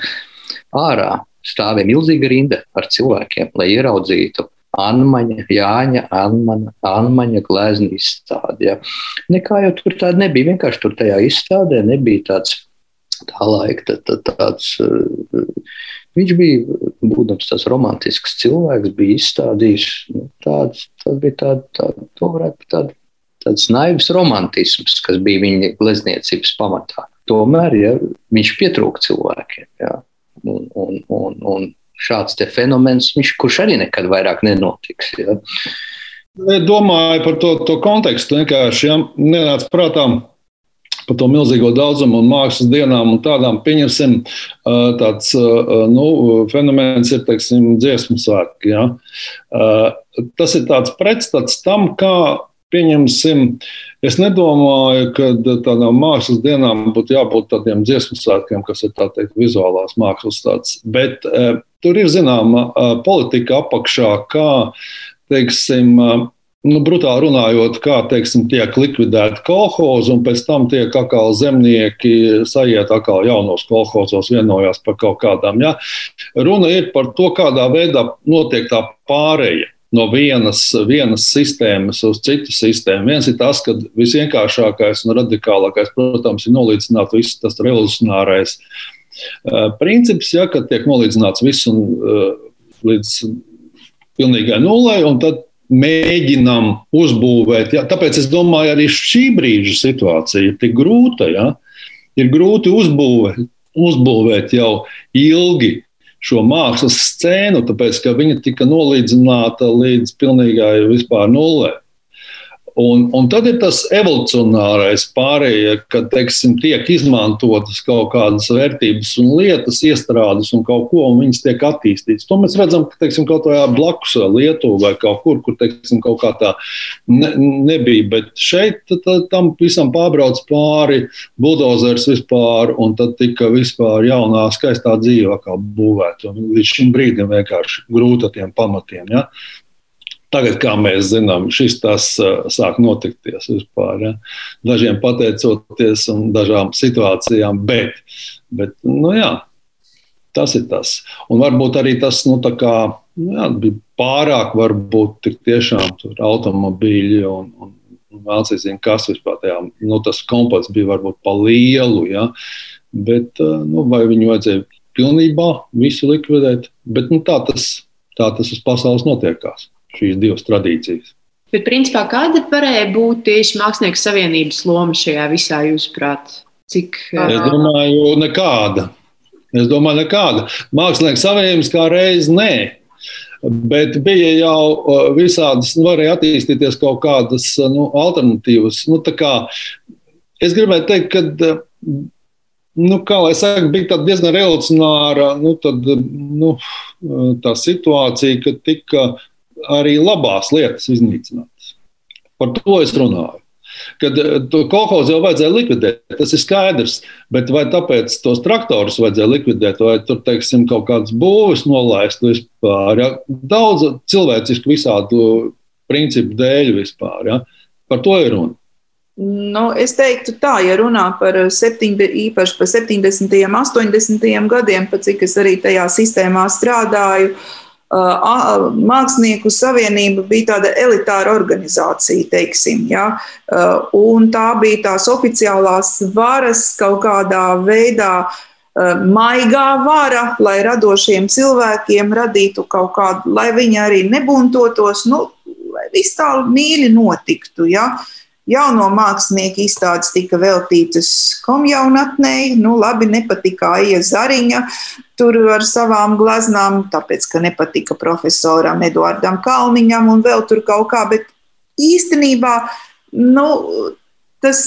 ārā stāvēja milzīga rinda ar cilvēkiem, lai ieraudzītu Anmaņa, Jāņa, Anmaņa, Anmaņa glezna izstādi. Ja. Nekā jau tur tāda nebija. Vienkārši tur tajā izstādē nebija tāds tā laika tā, tā, tāds. Viņš bija, būdams tāds romantisks cilvēks, bija izstādījis nu, tāds, tas bija tāds, tā, to varētu būt tād, tāds naivs romantisms, kas bija viņa glezniecības pamatā. Tomēr ja, viņš pietrūka cilvēkiem. Ja, un, un, un, un šāds fenomens, viņš, kurš arī nekad vairāk nenotiks. Ja. Domāju par to, to kontekstu. Vienkārši ja, nenāca prātā par to milzīgo daudzumu un mākslas dienām un tādām. Pieņemsim, tāds nu, fenomens ir teiksim, dziesmu svētki. Ja? tas ir tāds pretstats tam, kā pieņemsim. Es nedomāju, ka tādām mākslas dienām būtu jābūt tādiem dziesmu svētkiem, kas ir teikt, vizuālās mākslas tāds. Bet tur ir zināma politika apakšā, kā teiksim, nu, brutāli runājot, kā teiksim, tiek likvidēti kolhozi, un pēc tam tiek atkal zemnieki sajiet atkal jaunos kolhozos, vienojās par kaut kādām. Ja? Runa ir par to, kādā veidā notiek tā pāreja. No vienas, vienas sistēmas uz citu sistēmu. Viens ir tas, ka visvienkāršākais un radikālākais, protams, ir nolīdzināt visu tas revolucionārais uh, princips, ja, kad tiek nolīdzināts viss un, uh, līdz pilnīgai nulai, un tad mēģinam uzbūvēt. Ja? Tāpēc es domāju, arī šī brīža situācija ir tik grūta. Ja? Ir grūti uzbūvēt, uzbūvēt jau ilgi šo mākslas scēnu, tāpēc ka viņa tika nolīdzināta līdz pilnīgai vispār nulē. Un, un tad ir tas evolucionārais pārējais, kad teiksim, tiek izmantotas kaut kādas vērtības un lietas, iestrādes un kaut ko, un viņas tiek attīstītas. To mēs redzam, ka teiksim, kaut kādā blakus Lietuvā vai kaut kur, kur teiksim, kaut kā tā ne, nebija. Bet šeit tā, tam visam pārbrauc pāri buldozers vispār, un tad tika vispār jaunā skaistā dzīve būvēta. Līdz šim brīdim vienkārši grūti ar tiem pamatiem. Ja? Tagad, kā mēs zinām, šis tas sāk notikties vispār. Ja? Dažiem pateicoties un dažām situācijām, bet, bet nu, jā, tas ir tas. Un varbūt arī tas nu, kā, nu, jā, bija pārāk, varbūt tik tiešām automobīļi un, un, vēl zina, kas vispār tajā, nu, tas kompots bija varbūt pa lielu, ja? bet nu, vai viņu vajadzēja pilnībā visu likvidēt, bet nu, tā, tas, tā tas uz pasaules notiekās šīs divas tradīcijas. Bet, principā, kāda varēja būt tieši Mākslinieku savienības loma šajā visā, jūsuprāt? Cik, es domāju, nekāda. Es domāju, nekāda. Mākslinieku savienības kā reiz nē. Bet bija jau visādas, nu, varēja attīstīties kaut kādas nu, alternatīvas. Nu, kā, es gribēju teikt, ka nu, kā lai saka, bija diezgan revolucionāra nu, tad, nu, tā situācija, ka tika arī labās lietas iznīcinātas. Par to es runāju. Kad eh, kolhozu jau vajadzēja likvidēt, tas ir skaidrs. Bet vai tāpēc tos traktorus vajadzēja likvidēt, vai tur, teiksim, kaut kādas būvis nolaist vispār? Ja? Daudz cilvēcisku visādu principu dēļ vispār. Ja? Par to ir runa. Nu, es teiktu, tā, ja runā par, septiņde, īpaši par 70. un 80. gadiem, pat cik es arī tajā sistēmā strādāju, uh, Mākslinieku savienība bija tāda elitāra organizācija, teiksim, ja? un tā bija tās oficiālās varas kaut kādā veidā maigā vara, lai radošiem cilvēkiem radītu kaut kādu, lai viņi arī nebuntotos, nu, lai viss tā mīļi notiktu. Ja? Jauno mākslinieku izstādes tika veltītas komjaunatnei, nu labi, nepatika Aija Zariņa, tur ar savām gleznām, tāpēc, ka nepatika profesoram Eduardam Kalniņam un vēl tur kaut kā, bet īstenībā, nu, tas,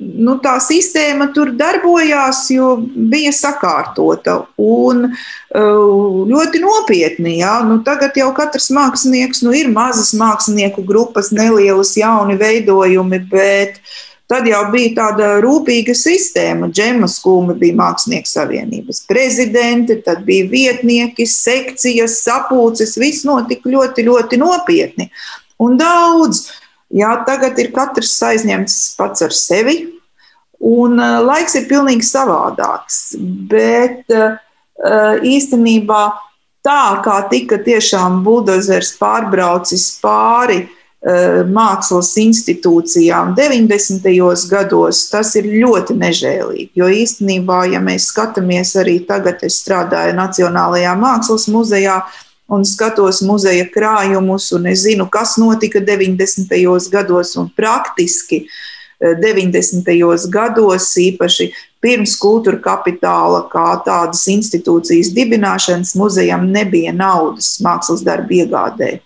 nu, tā sistēma tur darbojās, jo bija sakārtota un uh, ļoti nopietni. Jā. Nu, tagad jau katrs mākslinieks, nu, ir mazas mākslinieku grupas, nelielas jauni veidojumi, bet Tad jau bija tāda rūpīga sistēma. Džema Skūma bija Mākslinieku savienības prezidente, tad bija vietnieki, sekcijas, sapulces. Viss notika ļoti, ļoti nopietni un daudz. Jā, tagad ir katrs aizņemts pats ar sevi, un uh, laiks ir pilnīgi savādāks. Bet uh, īstenībā tā kā tika tiešām buldozers pārbraucis pāri Eh, mākslas institūcijām 90. gados, tas ir ļoti nežēlīgi. Jo īstenībā, ja mēs skatāmies arī tagad, es strādāju Nacionālajā mākslas muzejā un skatos muzeja krājumus, un es zinu, kas notika 90. gados un praktiski 90. Eh, gados, īpaši pirms kultūra kapitāla, kā tādas institūcijas dibināšanas, muzejam nebija naudas mākslas darbu iegādēji.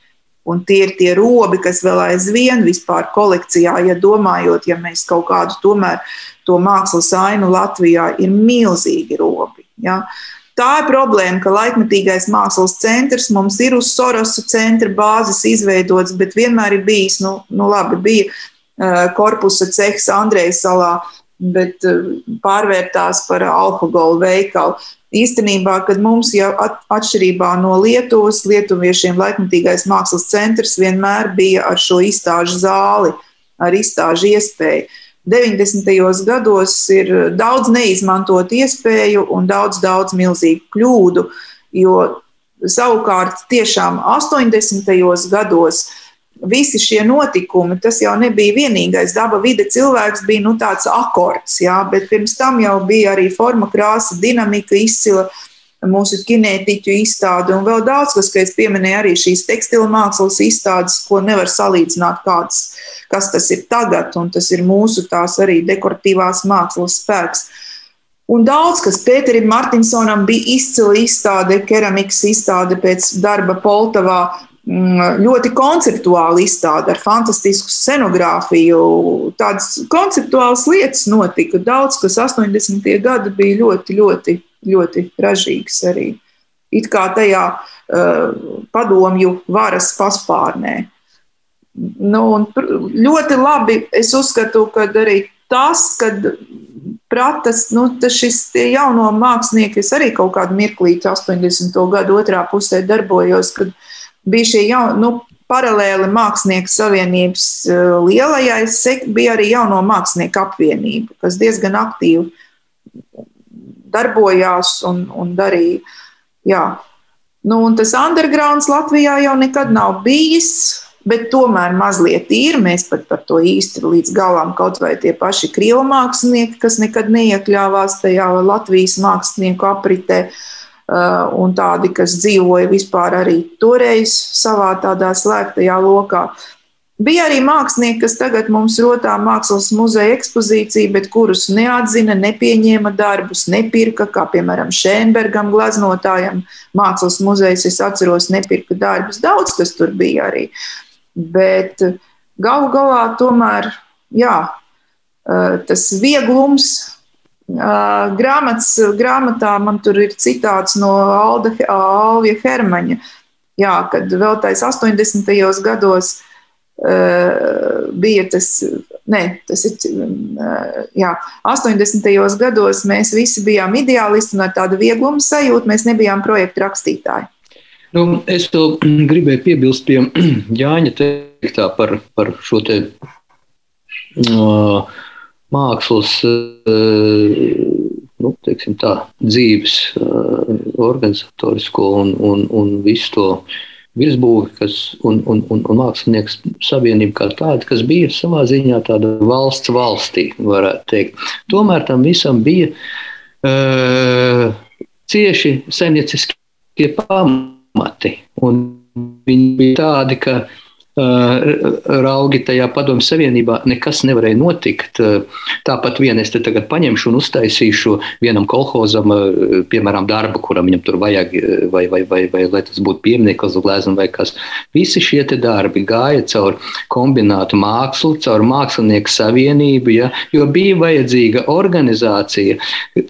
Un tie ir tie robi, kas vēl aizvien vispār kolekcijā, ja domājot, ja mēs kaut kādu tomēr to mākslas ainu Latvijā, ir milzīgi robi. Ja? Tā ir problēma, ka laikmatīgais mākslas centrs mums ir uz Sorosa centra bāzes izveidots, bet vienmēr ir bijis, nu, nu labi, bija uh, korpusa cehs Andrejas salā, bet uh, pārvērtās par alkoholu veikalu. Īstenībā, kad mums jau atšķirībā no Lietuvas, lietuviešiem laikmatīgais mākslas centrs vienmēr bija ar šo izstāžu zāli, ar izstāžu iespēju. 90. gados ir daudz neizmantot iespēju un daudz, daudz milzīgu kļūdu, jo savukārt tiešām 80. gados visi šie notikumi, tas jau nebija vienīgais. Daba vide cilvēks bija nu, tāds akords, jā, bet pirms tam jau bija arī forma, krāsa, dinamika, izcila mūsu kinētiķu izstāde un vēl daudz, kas, ka es pieminēju, arī šīs tekstila mākslas izstādes, ko nevar salīdzināt, kāds, kas tas ir tagad, un tas ir mūsu tās arī dekoratīvās mākslas spēks. Un daudz, kas Pēterim Martinsonam bija izcila izstāde, keramikas izstāde pēc darba Poltavā, Mm, ļoti konceptuāla izstāde ar fantastisku scenogrāfiju. Tādas konceptuālas lietas notika. Daudz, kas 80. gadi bija ļoti, ļoti, ļoti ražīgs arī. It kā tajā uh, padomju varas paspārnē. Nu, ļoti labi es uzskatu, ka arī tas, kad pratas, nu, šis jauno mākslinieki, es arī kaut kādu mirklīti 80. gadu otrā pusē darbojos, kad bija šī jauna, nu, paralēli Mākslinieku savienības eh, lielajai, bija arī jauno mākslinieku apvienība, kas diezgan aktīvi darbojās un, un darīja. Jā. Nu, un tas undergrounds Latvijā jau nekad nav bijis, bet tomēr mazliet ir. Mēs pat par to īsti līdz galam kaut vai tie paši krievu mākslinieki, kas nekad neiekļāvās tajā Latvijas mākslinieku apritē. Uh, Uh, un tādi, kas dzīvoja vispār arī toreiz savā tādā slēgtajā lokā. Bija arī mākslinieki, kas tagad mums rotā mākslas muzeja ekspozīcija, bet kurus neatzina, nepieņēma darbus, nepirka, kā piemēram Šēnbergam, glaznotājam, mākslas muzejs, es atceros, nepirka darbus. Daudz kas tur bija arī. Bet galu galā tomēr, jā, uh, tas vieglums Grāmatas, grāmatā man tur ir citāts no Alda, Alvija Hermaņa, jā, kad vēl tais 80. gados uh, bija tas, ne, tas ir, jā, 80. gados mēs visi bijām ideālisti un ar tādu vieglumu sajūtu mēs nebijām projektu rakstītāji. Nu, es to gribēju piebilst pie Jāņa teiktā par, par šo te. Uh, mākslas eh, nu, tā, dzīves eh, organizatorisko un, un, un visu to virsbūvi, kas un, un, un, un mākslinieks savienība kā tāda, kas bija savā ziņā tāda valsts valstī, varētu teikt. Tomēr tam visam bija uh, cieši saimnieciskie pamati, un viņi bija tādi, ka raugi tajā padomju savienībā nekas nevarēja notikt. Tāpat vien es te tagad paņemšu un uztaisīšu vienam kolhozam, piemēram, darbu, kuram viņam tur vajag, vai, vai, vai, vai lai tas būtu piemineklis, glezna vai kas. Visi šie darbi gāja caur kombinātu mākslu, caur mākslinieku savienību, ja, jo bija vajadzīga organizācija,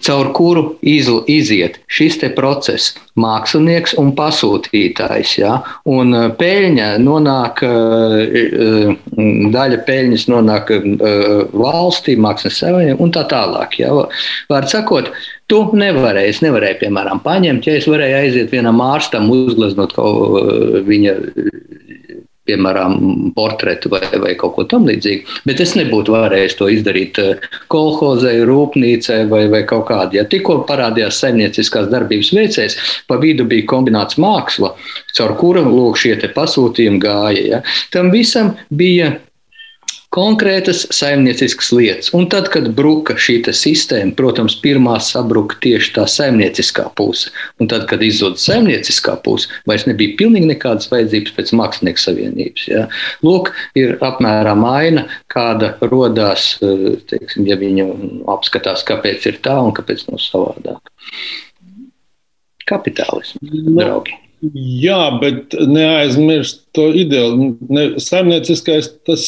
caur kuru izl, iziet šis process - mākslinieks un pasūtītājs. Ja, un peļņa nonāk Eh, daļa peļņas nonāk eh, valstī, mākslas saviem un tā tālāk. Ja. Vārds sakot, Tu nevarēji, es nevarēju, piemēram, paņemt, ja es varēju aiziet vienam ārstam, uzgleznot eh, viņa piemēram, portretu vai, vai kaut ko tamlīdzīgu. Bet es nebūtu varējis to izdarīt eh, kolhozai, rūpnīcai vai, vai kaut kādai. Ja tikko parādījās saimnieciskās darbības veicējs, pa vidu bija kombināts māksla, caur kuru lūk šie pasūtījumi gāja. Ja. Tam visam bija konkrētas saimnieciskas lietas. Un tad, kad bruka šī sistēma, protams, pirmā sabruka tieši tā saimnieciskā puse. Un tad, kad izzuda saimnieciskā puse, vairs nebija pilnīgi nekādas vajadzības pēc mākslinieku savienības. Ja. Lūk, ir apmēram aina, kāda radās, teiksim, ja viņu apskatās, kāpēc ir tā un kāpēc nav savādāk. Kapitālisms, draugi. Jā, bet neaizmirst to ideālu. Ne, saimnieciskais, tas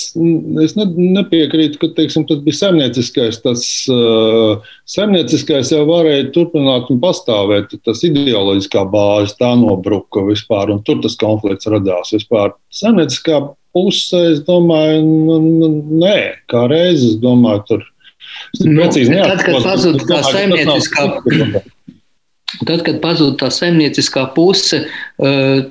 es ne, nepiekrītu, ka teiksim, tas bija saimnieciskais. Tas uh, saimnieciskais jau varēja turpināt un pastāvēt. Tas ideoloģiskā bāze tā nobruka vispār, un tur tas konflikts radās vispār. Saimnieciskā puse, es domāju, nē, kā reizes, es domāju, tur. Nu, tad, kad pazuda tā saimnieciskā. Tad, kad pazuda tā zemnieciskā puse, eh,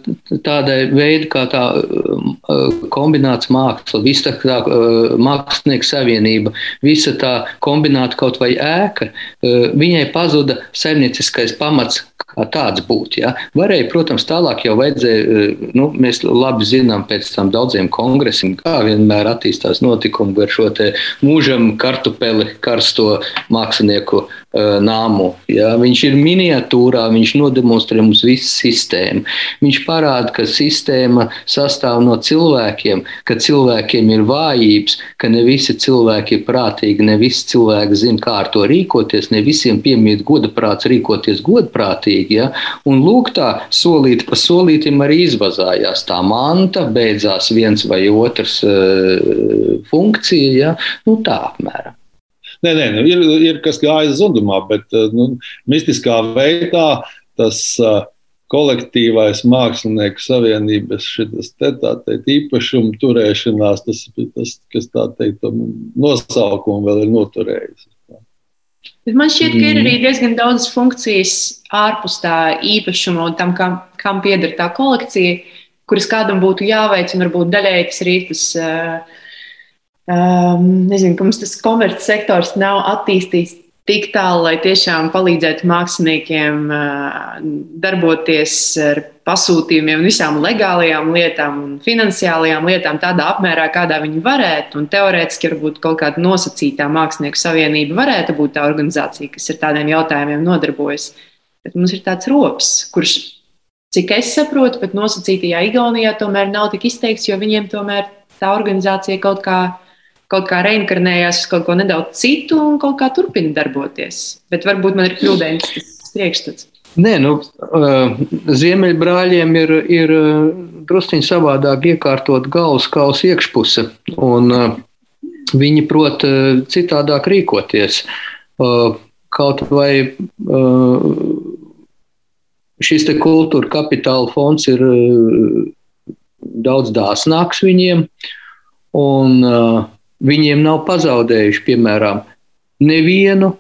tādai veidai kā tā eh, kombinācija māksla, visa tā eh, mākslinieka savienība, visa tā kombināta kaut vai ēka, viņai pazuda zemnieciskais pamats, tāds būt. Ja. Varēja, protams, tālāk jau vajadzēja, nu, mēs labi zinām pēc tam daudziem kongresiem, kā vienmēr attīstās notikumi ar šo mūžam kartupeli karsto mākslinieku nāmu. Ja. Viņš ir miniatūrā, viņš nodemonstrē mums visu sistēmu. Viņš parāda, ka sistēma sastāv no cilvēkiem, ka cilvēkiem ir vājības, ka ne visi cilvēki ir prātīgi, ne visi cilvēki zina, kā ar to rīkoties, ne visiem piemīt goda prāts rīkoties godprātīgi. Ja. Un lūk, tā solīt pa solītim arī izvazājās. Tā manta beidzās viens vai otrs uh, funkcija. Ja. Nu, tā apmēram. Nē, nē, nu, ir, ir kas gājis zudumā, bet eh, nu, mistiskā veidā tas uh, kolektīvais mākslinieku savienības šitas, te, teikt, īpašuma turēšanās, tas ir tas, kas tā teikt, nosaukumu vēl ir noturējis. Bet man šķiet, ka ir arī diezgan daudz funkcijas ārpus tā īpašuma un tam, kam, kam pieder tā kolekcija, kuras kādam būtu jāveic, un varbūt daļēji tas arī tas. Uh, um, nezinu, ka mums tas komercsektors nav attīstīts tik tālu, lai tiešām palīdzētu māksliniekiem uh, darboties ar pasūtījumiem, visām legālajām lietām un finansiālajām lietām tādā apmērā, kādā viņi varētu. Un teorētiski varbūt kaut kāda nosacītā mākslinieku savienība varētu būt tā organizācija, kas ar tādiem jautājumiem nodarbojas. Bet mums ir tāds rops, kurš, cik es saprotu, pat nosacītajā Igaunijā tomēr nav tik izteikts, jo viņiem tomēr tā organizācija kaut kādā kaut kā reinkarnējās uz kaut ko nedaudz citu un kaut kā turpina darboties. Bet varbūt man ir kļūdains tas priekšstats. Nē, nu, ziemeļbrāļiem ir, ir drusciņš savādāk iekārtot galvas kausa iekšpuse, un viņi prot citādāk rīkoties. Kaut vai šis kultūra kapitāla fonds ir daudz dāsnāks viņiem, un uh, Viņiem nav pazaudējuši, piemēram, nevienu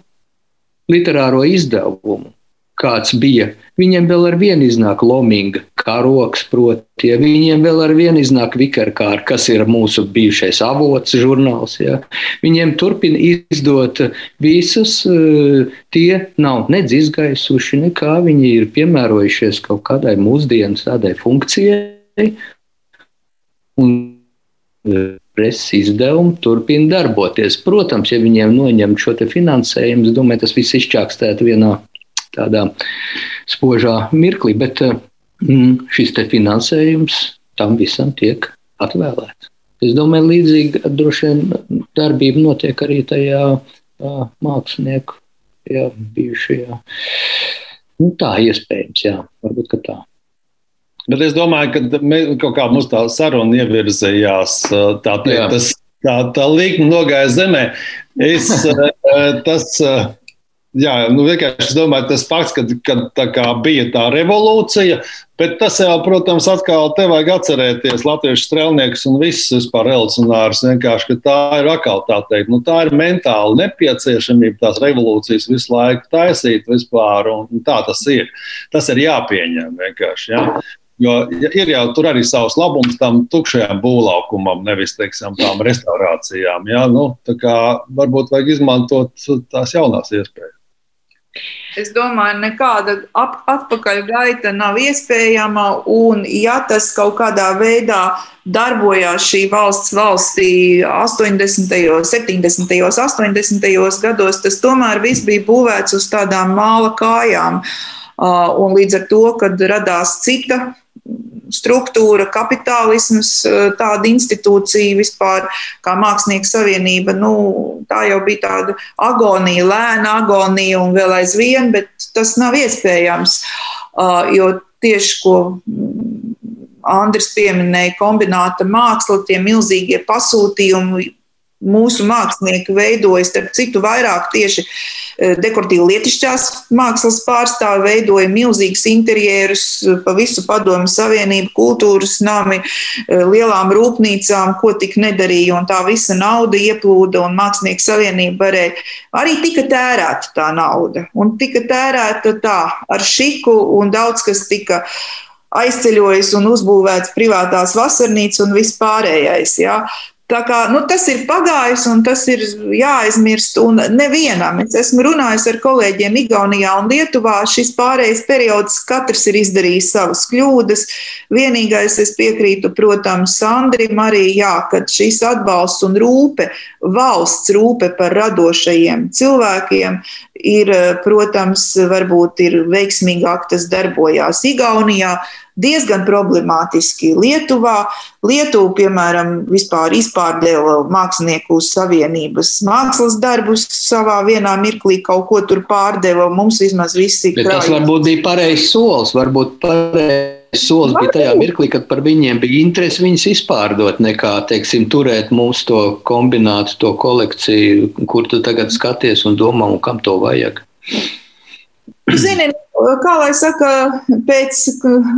literāro izdevumu, kāds bija. Viņiem vēl ar vienu iznāk lominga, karoks, proti, ja viņiem vēl ar vienu iznāk vikarkāra, kas ir mūsu bijušais avots, žurnāls. Ja. Viņiem turpina izdot visus, eh, tie nav nedz izgaisuši, nekā viņi ir piemērojušies kaut kādai mūsdienas tādai funkcijai. Un, eh, preses izdevumi turpina darboties. Protams, ja viņiem noņem šo finansējumu, es domāju, tas viss izčākstētu vienā tādā spožā mirklī, bet mm, šis finansējums tam visam tiek atvēlēts. Es domāju, līdzīga droši vien darbība notiek arī tajā uh, mākslinieku jā, bijušajā. Nu, tā iespējams, jā, varbūt tā. Bet es domāju, ka mēs, kaut kā mums tā saruna ievirzījās, tā teikt, tas, tā, tā līnija nogāja zemē. Es, tas, jā, nu vienkārši es domāju, tas fakts, ka, ka tā kā bija tā revolūcija, bet tas jau, protams, atkal te vajag atcerēties latviešu strēlniekus un visus vispār revolucionārus. Vienkārši, ka tā ir atkal tā teikt, nu tā ir mentāla nepieciešamība tās revolūcijas visu laiku taisīt vispār, un tā tas ir. Tas ir jāpieņem vienkārši. Jā. Jo ir jau tur arī savs labums tam tukšajam būvlaukumam, nevis teiksim, tām restaurācijām. Ja? Nu, tā kā varbūt vajag izmantot tās jaunās iespējas. Es domāju, nekāda atpakaļgaita nav iespējama. Un, ja tas kaut kādā veidā darbojās šī valsts valstī 80., 70., 80. gados, tas tomēr viss bija būvēts uz tādām māla kājām. Un līdz ar to, kad radās cita struktūra, kapitālisms, eh, tāda institūcija vispār, kā Mākslinieku savienība, nu, tā jau bija tāda agonija, lēna agonija un vēl aizvien, bet tas nav iespējams. Uh, jo tieši ko Andris pieminēja, kombināta māksla, tie milzīgie pasūtījumi. Mūsu mākslinieki veidoja, starp citu, vairāk tieši eh, dekoratīvi lietišķās mākslas pārstāvi, veidoja milzīgus interjerus eh, pa visu padomu savienību, kultūras nami, eh, lielām rūpnīcām, ko tik nedarīja, un tā visa nauda ieplūda, un mākslinieku savienība varēja, arī tika tērēta tā nauda, un tika tērēta tā ar šiku, un daudz kas tika aizceļojis un uzbūvēts privātās vasarnīcas un viss pārējais. Ja. Tā kā, nu, tas ir pagājis, un tas ir jāaizmirst. Nevienam, es esmu runājis ar kolēģiem Igaunijā un Lietuvā, šis pārējais periods katrs ir izdarījis savas kļūdas. Vienīgais, es piekrītu, protams, Sandrim arī, jā, kad šis atbalsts un rūpe, valsts rūpe par radošajiem cilvēkiem ir, protams, varbūt ir veiksmīgāk tas darbojās Igaunijā diezgan problemātiski Lietuvā. Lietuva, piemēram, vispār izpārdeva Mākslinieku savienības mākslas darbus savā vienā mirklī, kaut ko tur pārdeva. Mums vismaz visi ir. Tas varbūt bija pareizs solis, varbūt pareizs solis bija tajā mirklī, kad par viņiem bija interesi viņus izpārdot, nekā, teiksim, turēt mūsu to kombinātu, to kolekciju, kur tu tagad skaties un domā, un kam to vajag. Zini, kā lai saka, pēc,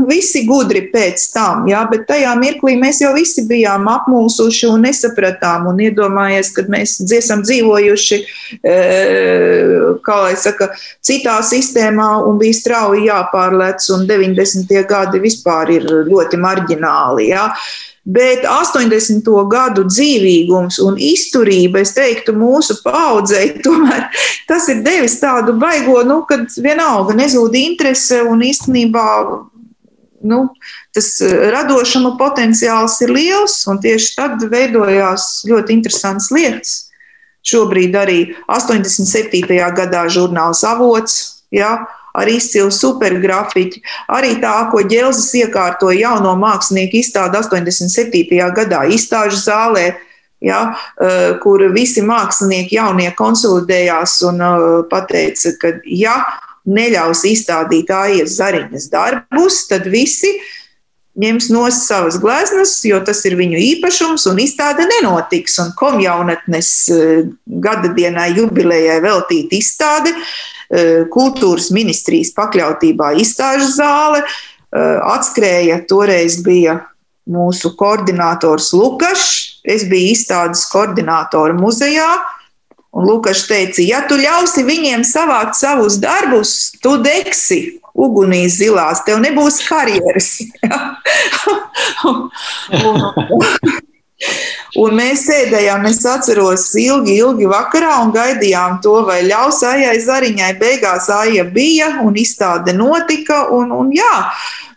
visi gudri pēc tam, jā, bet tajā mirklī mēs jau visi bijām apmulsuši un nesapratām un iedomājies, kad mēs esam dzīvojuši, e, kā lai saka, citā sistēmā un bija strauji jāpārlec un 90. gadi vispār ir ļoti marģināli, jā. Bet 80. gadu dzīvīgums un izturība, es teiktu, mūsu paudzei, tomēr tas ir devis tādu baigo, nu, kad vienalga nezūd interese un īstenībā nu, tas radošuma potenciāls ir liels, un tieši tad veidojās ļoti interesants lietas. Šobrīd arī 87. gadā žurnāls avots, ja, ar izcilu supergrafiķi. Arī tā, ko Ģelzes iekārtoja jauno mākslinieku izstādi 87. gadā izstāžu zālē. Ja, eh, kur visi mākslinieki jaunie konsolidējās un uh, teica, ka, ja neļaus izstādīt AIS zariņas darbus, tad visi ņems no savas gleznas, jo tas ir viņu īpašums, un izstāde nenotiks. Un komjaunatnes eh, gada dienai jubilejai veltīta izstāde Eh, kultūras ministrijas pakļautībā izstāžu zāle. Eh, atskrēja toreiz bija mūsu koordinators Lukašs, es biju izstādes koordinātora muzejā. Un Lukas teica, ja tu ļausi viņiem savākt savus darbus, tu degsi ugunīs zilās, tev nebūs karjeras. un, un, Un mēs sēdējām, es atceros, ilgi, ilgi vakarā un gaidījām to, vai ļaus Aijai Zariņai. Beigās Aija bija un izstāde notika. Un, un jā,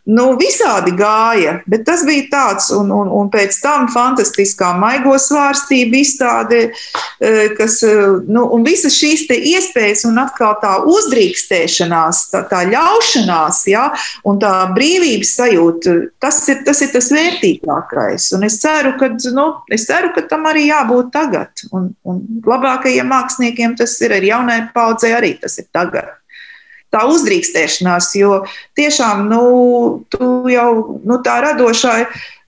Nu, visādi gāja, bet tas bija tāds, un, un, un pēc tam fantastiskā maigo svārstība izstāde, e, kas, e, nu, un visas šīs iespējas un atkal tā uzdrīkstēšanās, tā, tā ļaušanās, ja, un tā brīvības sajūta, tas ir tas, ir tas vērtīgākais. Un es ceru, ka, nu, es ceru, ka tam arī jābūt tagad, un, un labākajiem māksliniekiem tas ir, ar jaunai paudzei arī tas ir tagad tā uzdrīkstēšanās, jo tiešām nu, jau nu, tā radošā,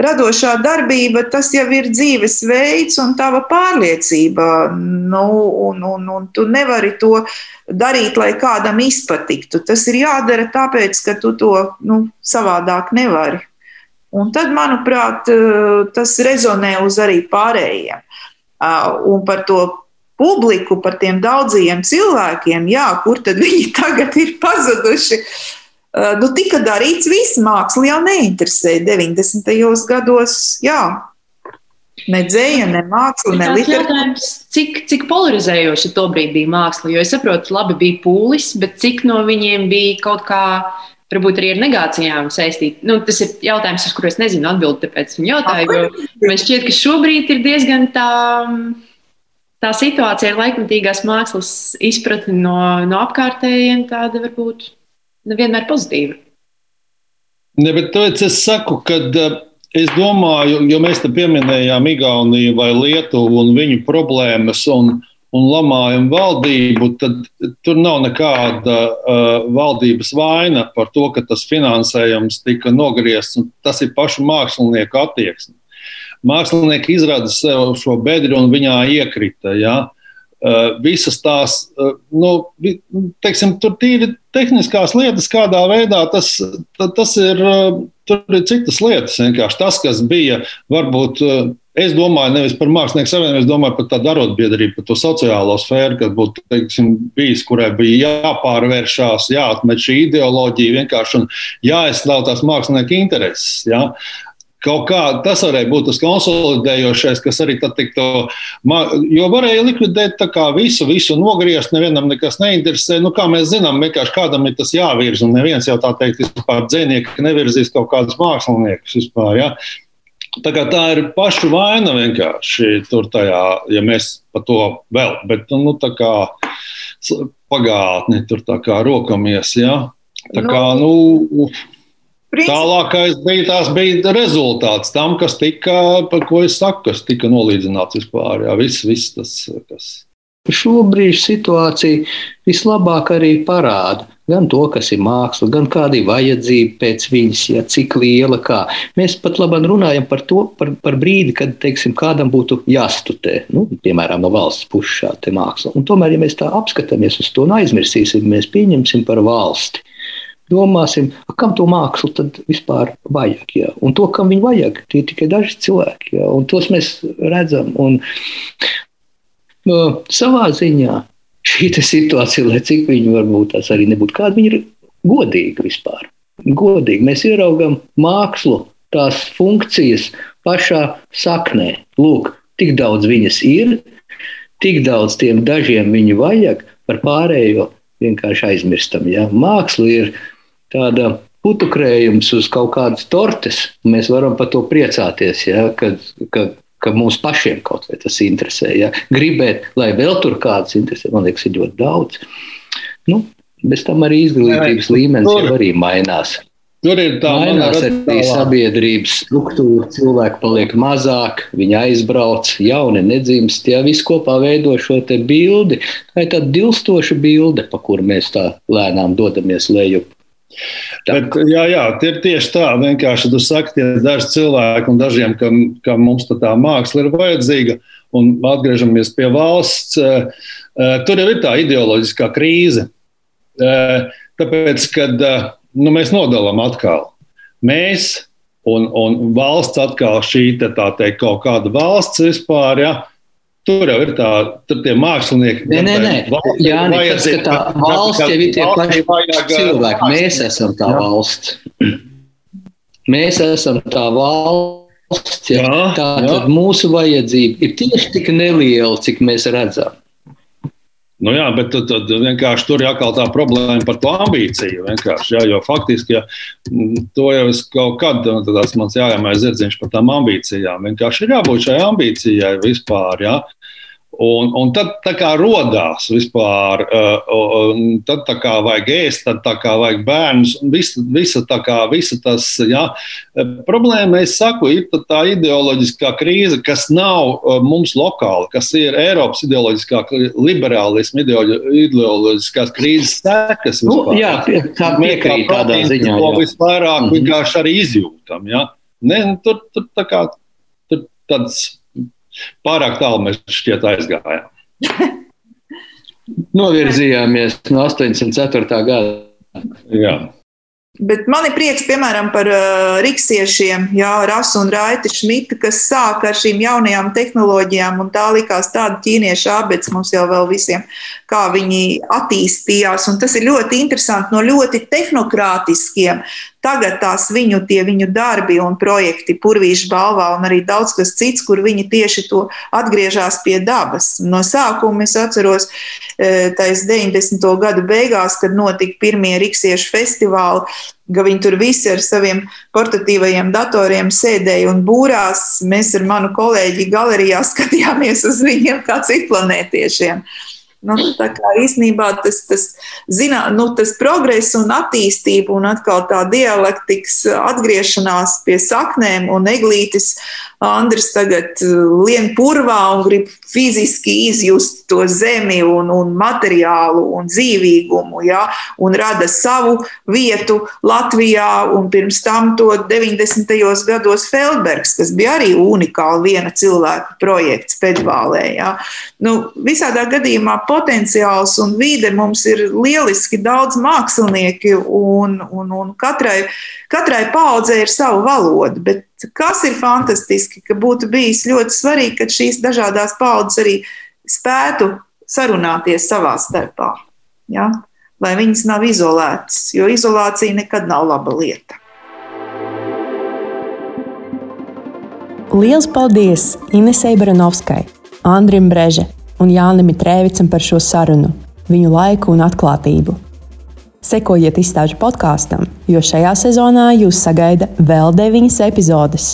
radošā darbība, tas jau ir dzīvesveids un tava pārliecība. Nu, un, un, un tu nevari to darīt, lai kādam izpatiktu. Tas ir jādara tāpēc, ka tu to nu, savādāk nevari. Un tad, manuprāt, tas rezonē uz arī pārējiem. Un par to publiku, par tiem daudziem cilvēkiem, jā, kur tad viņi tagad ir pazuduši. Uh, nu, tika darīts viss, māksla jau neinteresēja 90. gados. Jā, ne dzēja, ne māksla, ne literatūra. Cik, cik polarizējoši tobrīd bija māksla? Jo es saprotu, labi bija pūlis, bet cik no viņiem bija kaut kā varbūt arī ar negācijām saistīti. Nu, tas ir jautājums, uz kuru es nezinu atbildēt, tāpēc jautāju. Man šķiet, ka šobrīd ir diezgan tā tā situācija ar laikmatīgās mākslas izpratni no, no apkārtējiem tāda varbūt nevienmēr pozitīva. Ne, bet tāpēc es saku, ka eh, es domāju, jo mēs te pieminējām Igauniju vai Lietuvu un viņu problēmas, un, un lamājam valdību, tad tur nav nekāda uh, valdības vaina par to, ka tas finansējums tika nogriezts. Tas ir pašu mākslinieku attieksme. Mākslinieki izrada sev šo bedri un viņā iekrita. Ja? Uh, visas tās, uh, nu, teiksim, tur tīri tehniskās lietas, kādā veidā tas, tas ir, uh, tur ir citas lietas. Vienkārši tas, kas bija varbūt Es domāju nevis par mākslinieku savienību, es domāju par tādu arotbiedrību, par to sociālo sfēru, kas būtu teiksim, bijis, kurai bija jāpārvēršās, jāatmet šī ideoloģija vienkārši un jāaizstāv tās mākslinieka intereses. Ja? Kaut kā tas varēja būt tas konsolidējošais, kas arī tad tiktu, jo varēja likvidēt visu, visu nogriezt, nevienam nekas neinteresē. Nu, kā mēs zinām, vienkārši kādam ir tas jāvirza, un neviens jau tā teikt, vispār dzēnieki nevirzīs kaut kādus māksliniekus vispār. Ja? Tā, tā ir paša vaina vienkārši tur tajā, ja mēs par to vēl, bet nu, tā kā pagātni tur tā kā rokamies. Ja? Tā nu, kā, nu, tālākais bija, tās bija rezultāts tam, kas tika, par ko es saku, kas tika nolīdzināts vispār. Jā, viss, viss tas, kas. Šobrīd situācija vislabāk arī parāda gan to, kas ir māksla, gan kāda ir vajadzība pēc viņas, ja cik liela kā. Mēs pat labi runājam par to, par, par brīdi, kad teiksim, kādam būtu jāstudē, nu, piemēram, no valsts puses šāda māksla. Un tomēr, ja mēs tā apskatāmies uz to un aizmirsīsim, mēs pieņemsim par valsti. Domāsim, kam to mākslu tad vispār vajag. Ja? Un to, kam viņu vajag, tie ir tikai daži cilvēki. Ja? Un tos mēs redzam. Un, uh, savā ziņā šī situācija, lai cik viņa varbūt tās arī nebūtu, kāda viņa ir godīga vispār. Godīgi mēs ieraugām mākslu, tās funkcijas pašā saknē. Lūk, tik daudz viņas ir, tik daudz tiem dažiem viņu vajag, par pārējo vienkārši aizmirstam. Ja? Māksla ir tāda putukrējums uz kaut kādas tortes, mēs varam par to priecāties, ja? kad, kad ka mums pašiem kaut vai tas interesē. Ja? Gribēt, lai vēl tur kāds interesē, man liekas, ir ļoti daudz. Nu, bez tam arī izglītības Nē, līmenis tur, jau arī mainās. Tur ir tā mainās arī sabiedrības struktūra, cilvēki paliek mazāk, viņi aizbrauc, jauni nedzimst, ja viss kopā veido šo bildi. Tā ir tāda dilstoša bilde, pa kuru mēs tā lēnām dodamies lejup. Bet, jā, jā, tie ir tieši tā. Vienkārši tu saki, tie daži cilvēki un dažiem, kam, kam mums tā māksla ir vajadzīga, un atgriežamies pie valsts, eh, eh, tur jau ir tā ideoloģiskā krīze. Eh, tāpēc, kad nu, mēs nodalām atkal, mēs un, un valsts atkal šī te, teikt, kaut kāda valsts vispār. Ja, Tur jau ir tā, tur tie mākslinieki. Nē, nē, nē. Valsts, Jā, nē, tas, ka tā valsts jau ir tie paši cilvēki. Mēs esam tā valsts. Mēs esam tā valsts. Ja? Jā, tā tad mūsu vajadzība ir tieši tik neliela, cik mēs redzam. Nu jā, bet tad, tad vienkārši tur ir atkal tā problēma par to ambīciju. Jā, jo faktiski ja, to jau es kaut kad, tas mans jājamais zirdziņš par tām ambīcijām. Vienkārši ir jābūt šai ambīcijai vispār. Jā. Un, un tad tā kā radās vispār, uh, tad tā kā vajag ēst, tad tā kā vajag bērnus. Visa, visa, kā, visa tas, jā. Problēma, es saku, ir tā ideoloģiskā krīze, kas nav uh, mums lokāla, kas ir Eiropas ideoloģiskā, liberālisma ideoloģiskās krīzes sekas. Nu, jā, tā piekrīt tādā ziņā. To visvairāk mm -hmm. vienkārši arī izjūtam. Jā. Ne, nu, tur, tur tā kā tur tāds Pārāk tālu mēs šķiet aizgājām. Novirzījāmies no 84. gada. Jā. Bet man ir prieks, piemēram, par uh, riksiešiem, Jā, Rasu un Raiti Šmita, kas sāka ar šīm jaunajām tehnoloģijām, un tā likās tāda ķīniešu abets mums jau vēl visiem, kā viņi attīstījās, un tas ir ļoti interesanti no ļoti tehnokrātiskiem Tagad tās viņu, viņu darbi un projekti, Purvīša balvā un arī daudz kas cits, kur viņi tieši to atgriežas pie dabas. No sākuma es atceros, e, tais 90. gadu beigās, kad notika pirmie riksiešu festivāli, ka viņi tur visi ar saviem portatīvajiem datoriem sēdēja un būrās. Mēs ar manu kolēģi galerijā skatījāmies uz viņiem kā citplanētiešiem. Nu, tā kā īstenībā tas, tas, zinā, nu, tas progress un attīstība un atkal tā dialektikas atgriešanās pie saknēm un eglītis Andris tagad uh, lien purvā un grib fiziski izjust to zemi un, un materiālu un dzīvīgumu, ja, un rada savu vietu Latvijā, un pirms tam to 90. gados Feldbergs, kas bija arī unikāli viena cilvēka projekts Pedvālē. Ja. Nu, visādā gadījumā potenciāls un vide mums ir lieliski daudz mākslinieki, un, un, un katrai, katrai paudzei ir sava valoda, bet kas ir fantastiski, ka būtu bijis ļoti svarīgi, ka šīs dažādās paudzes arī spētu sarunāties savā starpā. Ja? Lai viņas nav izolētas, jo izolācija nekad nav laba lieta. Lielas paldies Inesei Baranovskai, Andrim Breže un Jānim Mitrēvicam par šo sarunu, viņu laiku un atklātību. Sekojiet izstāžu podkāstam, jo šajā sezonā jūs sagaida vēl deviņas epizodes,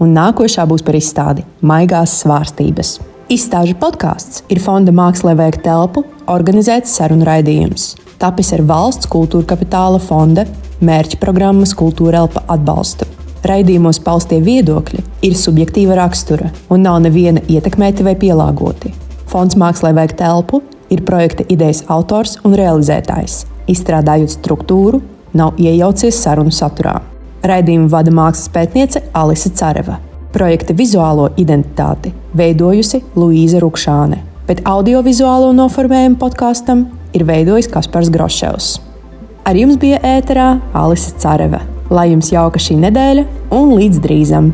un nākošā būs par izstādi Maigās svārstības. Izstāžu podkāsts ir Fonda Mākslē veikt telpu, organizēts sarunu raidījums. Tapis ar valsts kultūra kapitāla fonda mērķa programmas Kultūra Elpa atbalstu. Raidījumos paustie viedokļi ir subjektīva rakstura un nav neviena ietekmēti vai pielāgoti. Fonds Mākslē veikt telpu ir projekta idejas autors un realizētājs izstrādājot struktūru, nav iejaucies sarunu saturā. Raidījumu vada mākslas pētniece Alise Careva. Projekta vizuālo identitāti veidojusi Luīza Rukšāne, bet audiovizuālo noformējumu podkāstam ir veidojis Kaspars Groševs. Ar jums bija ēterā Alise Careva. Lai jums jauka šī nedēļa un līdz drīzam!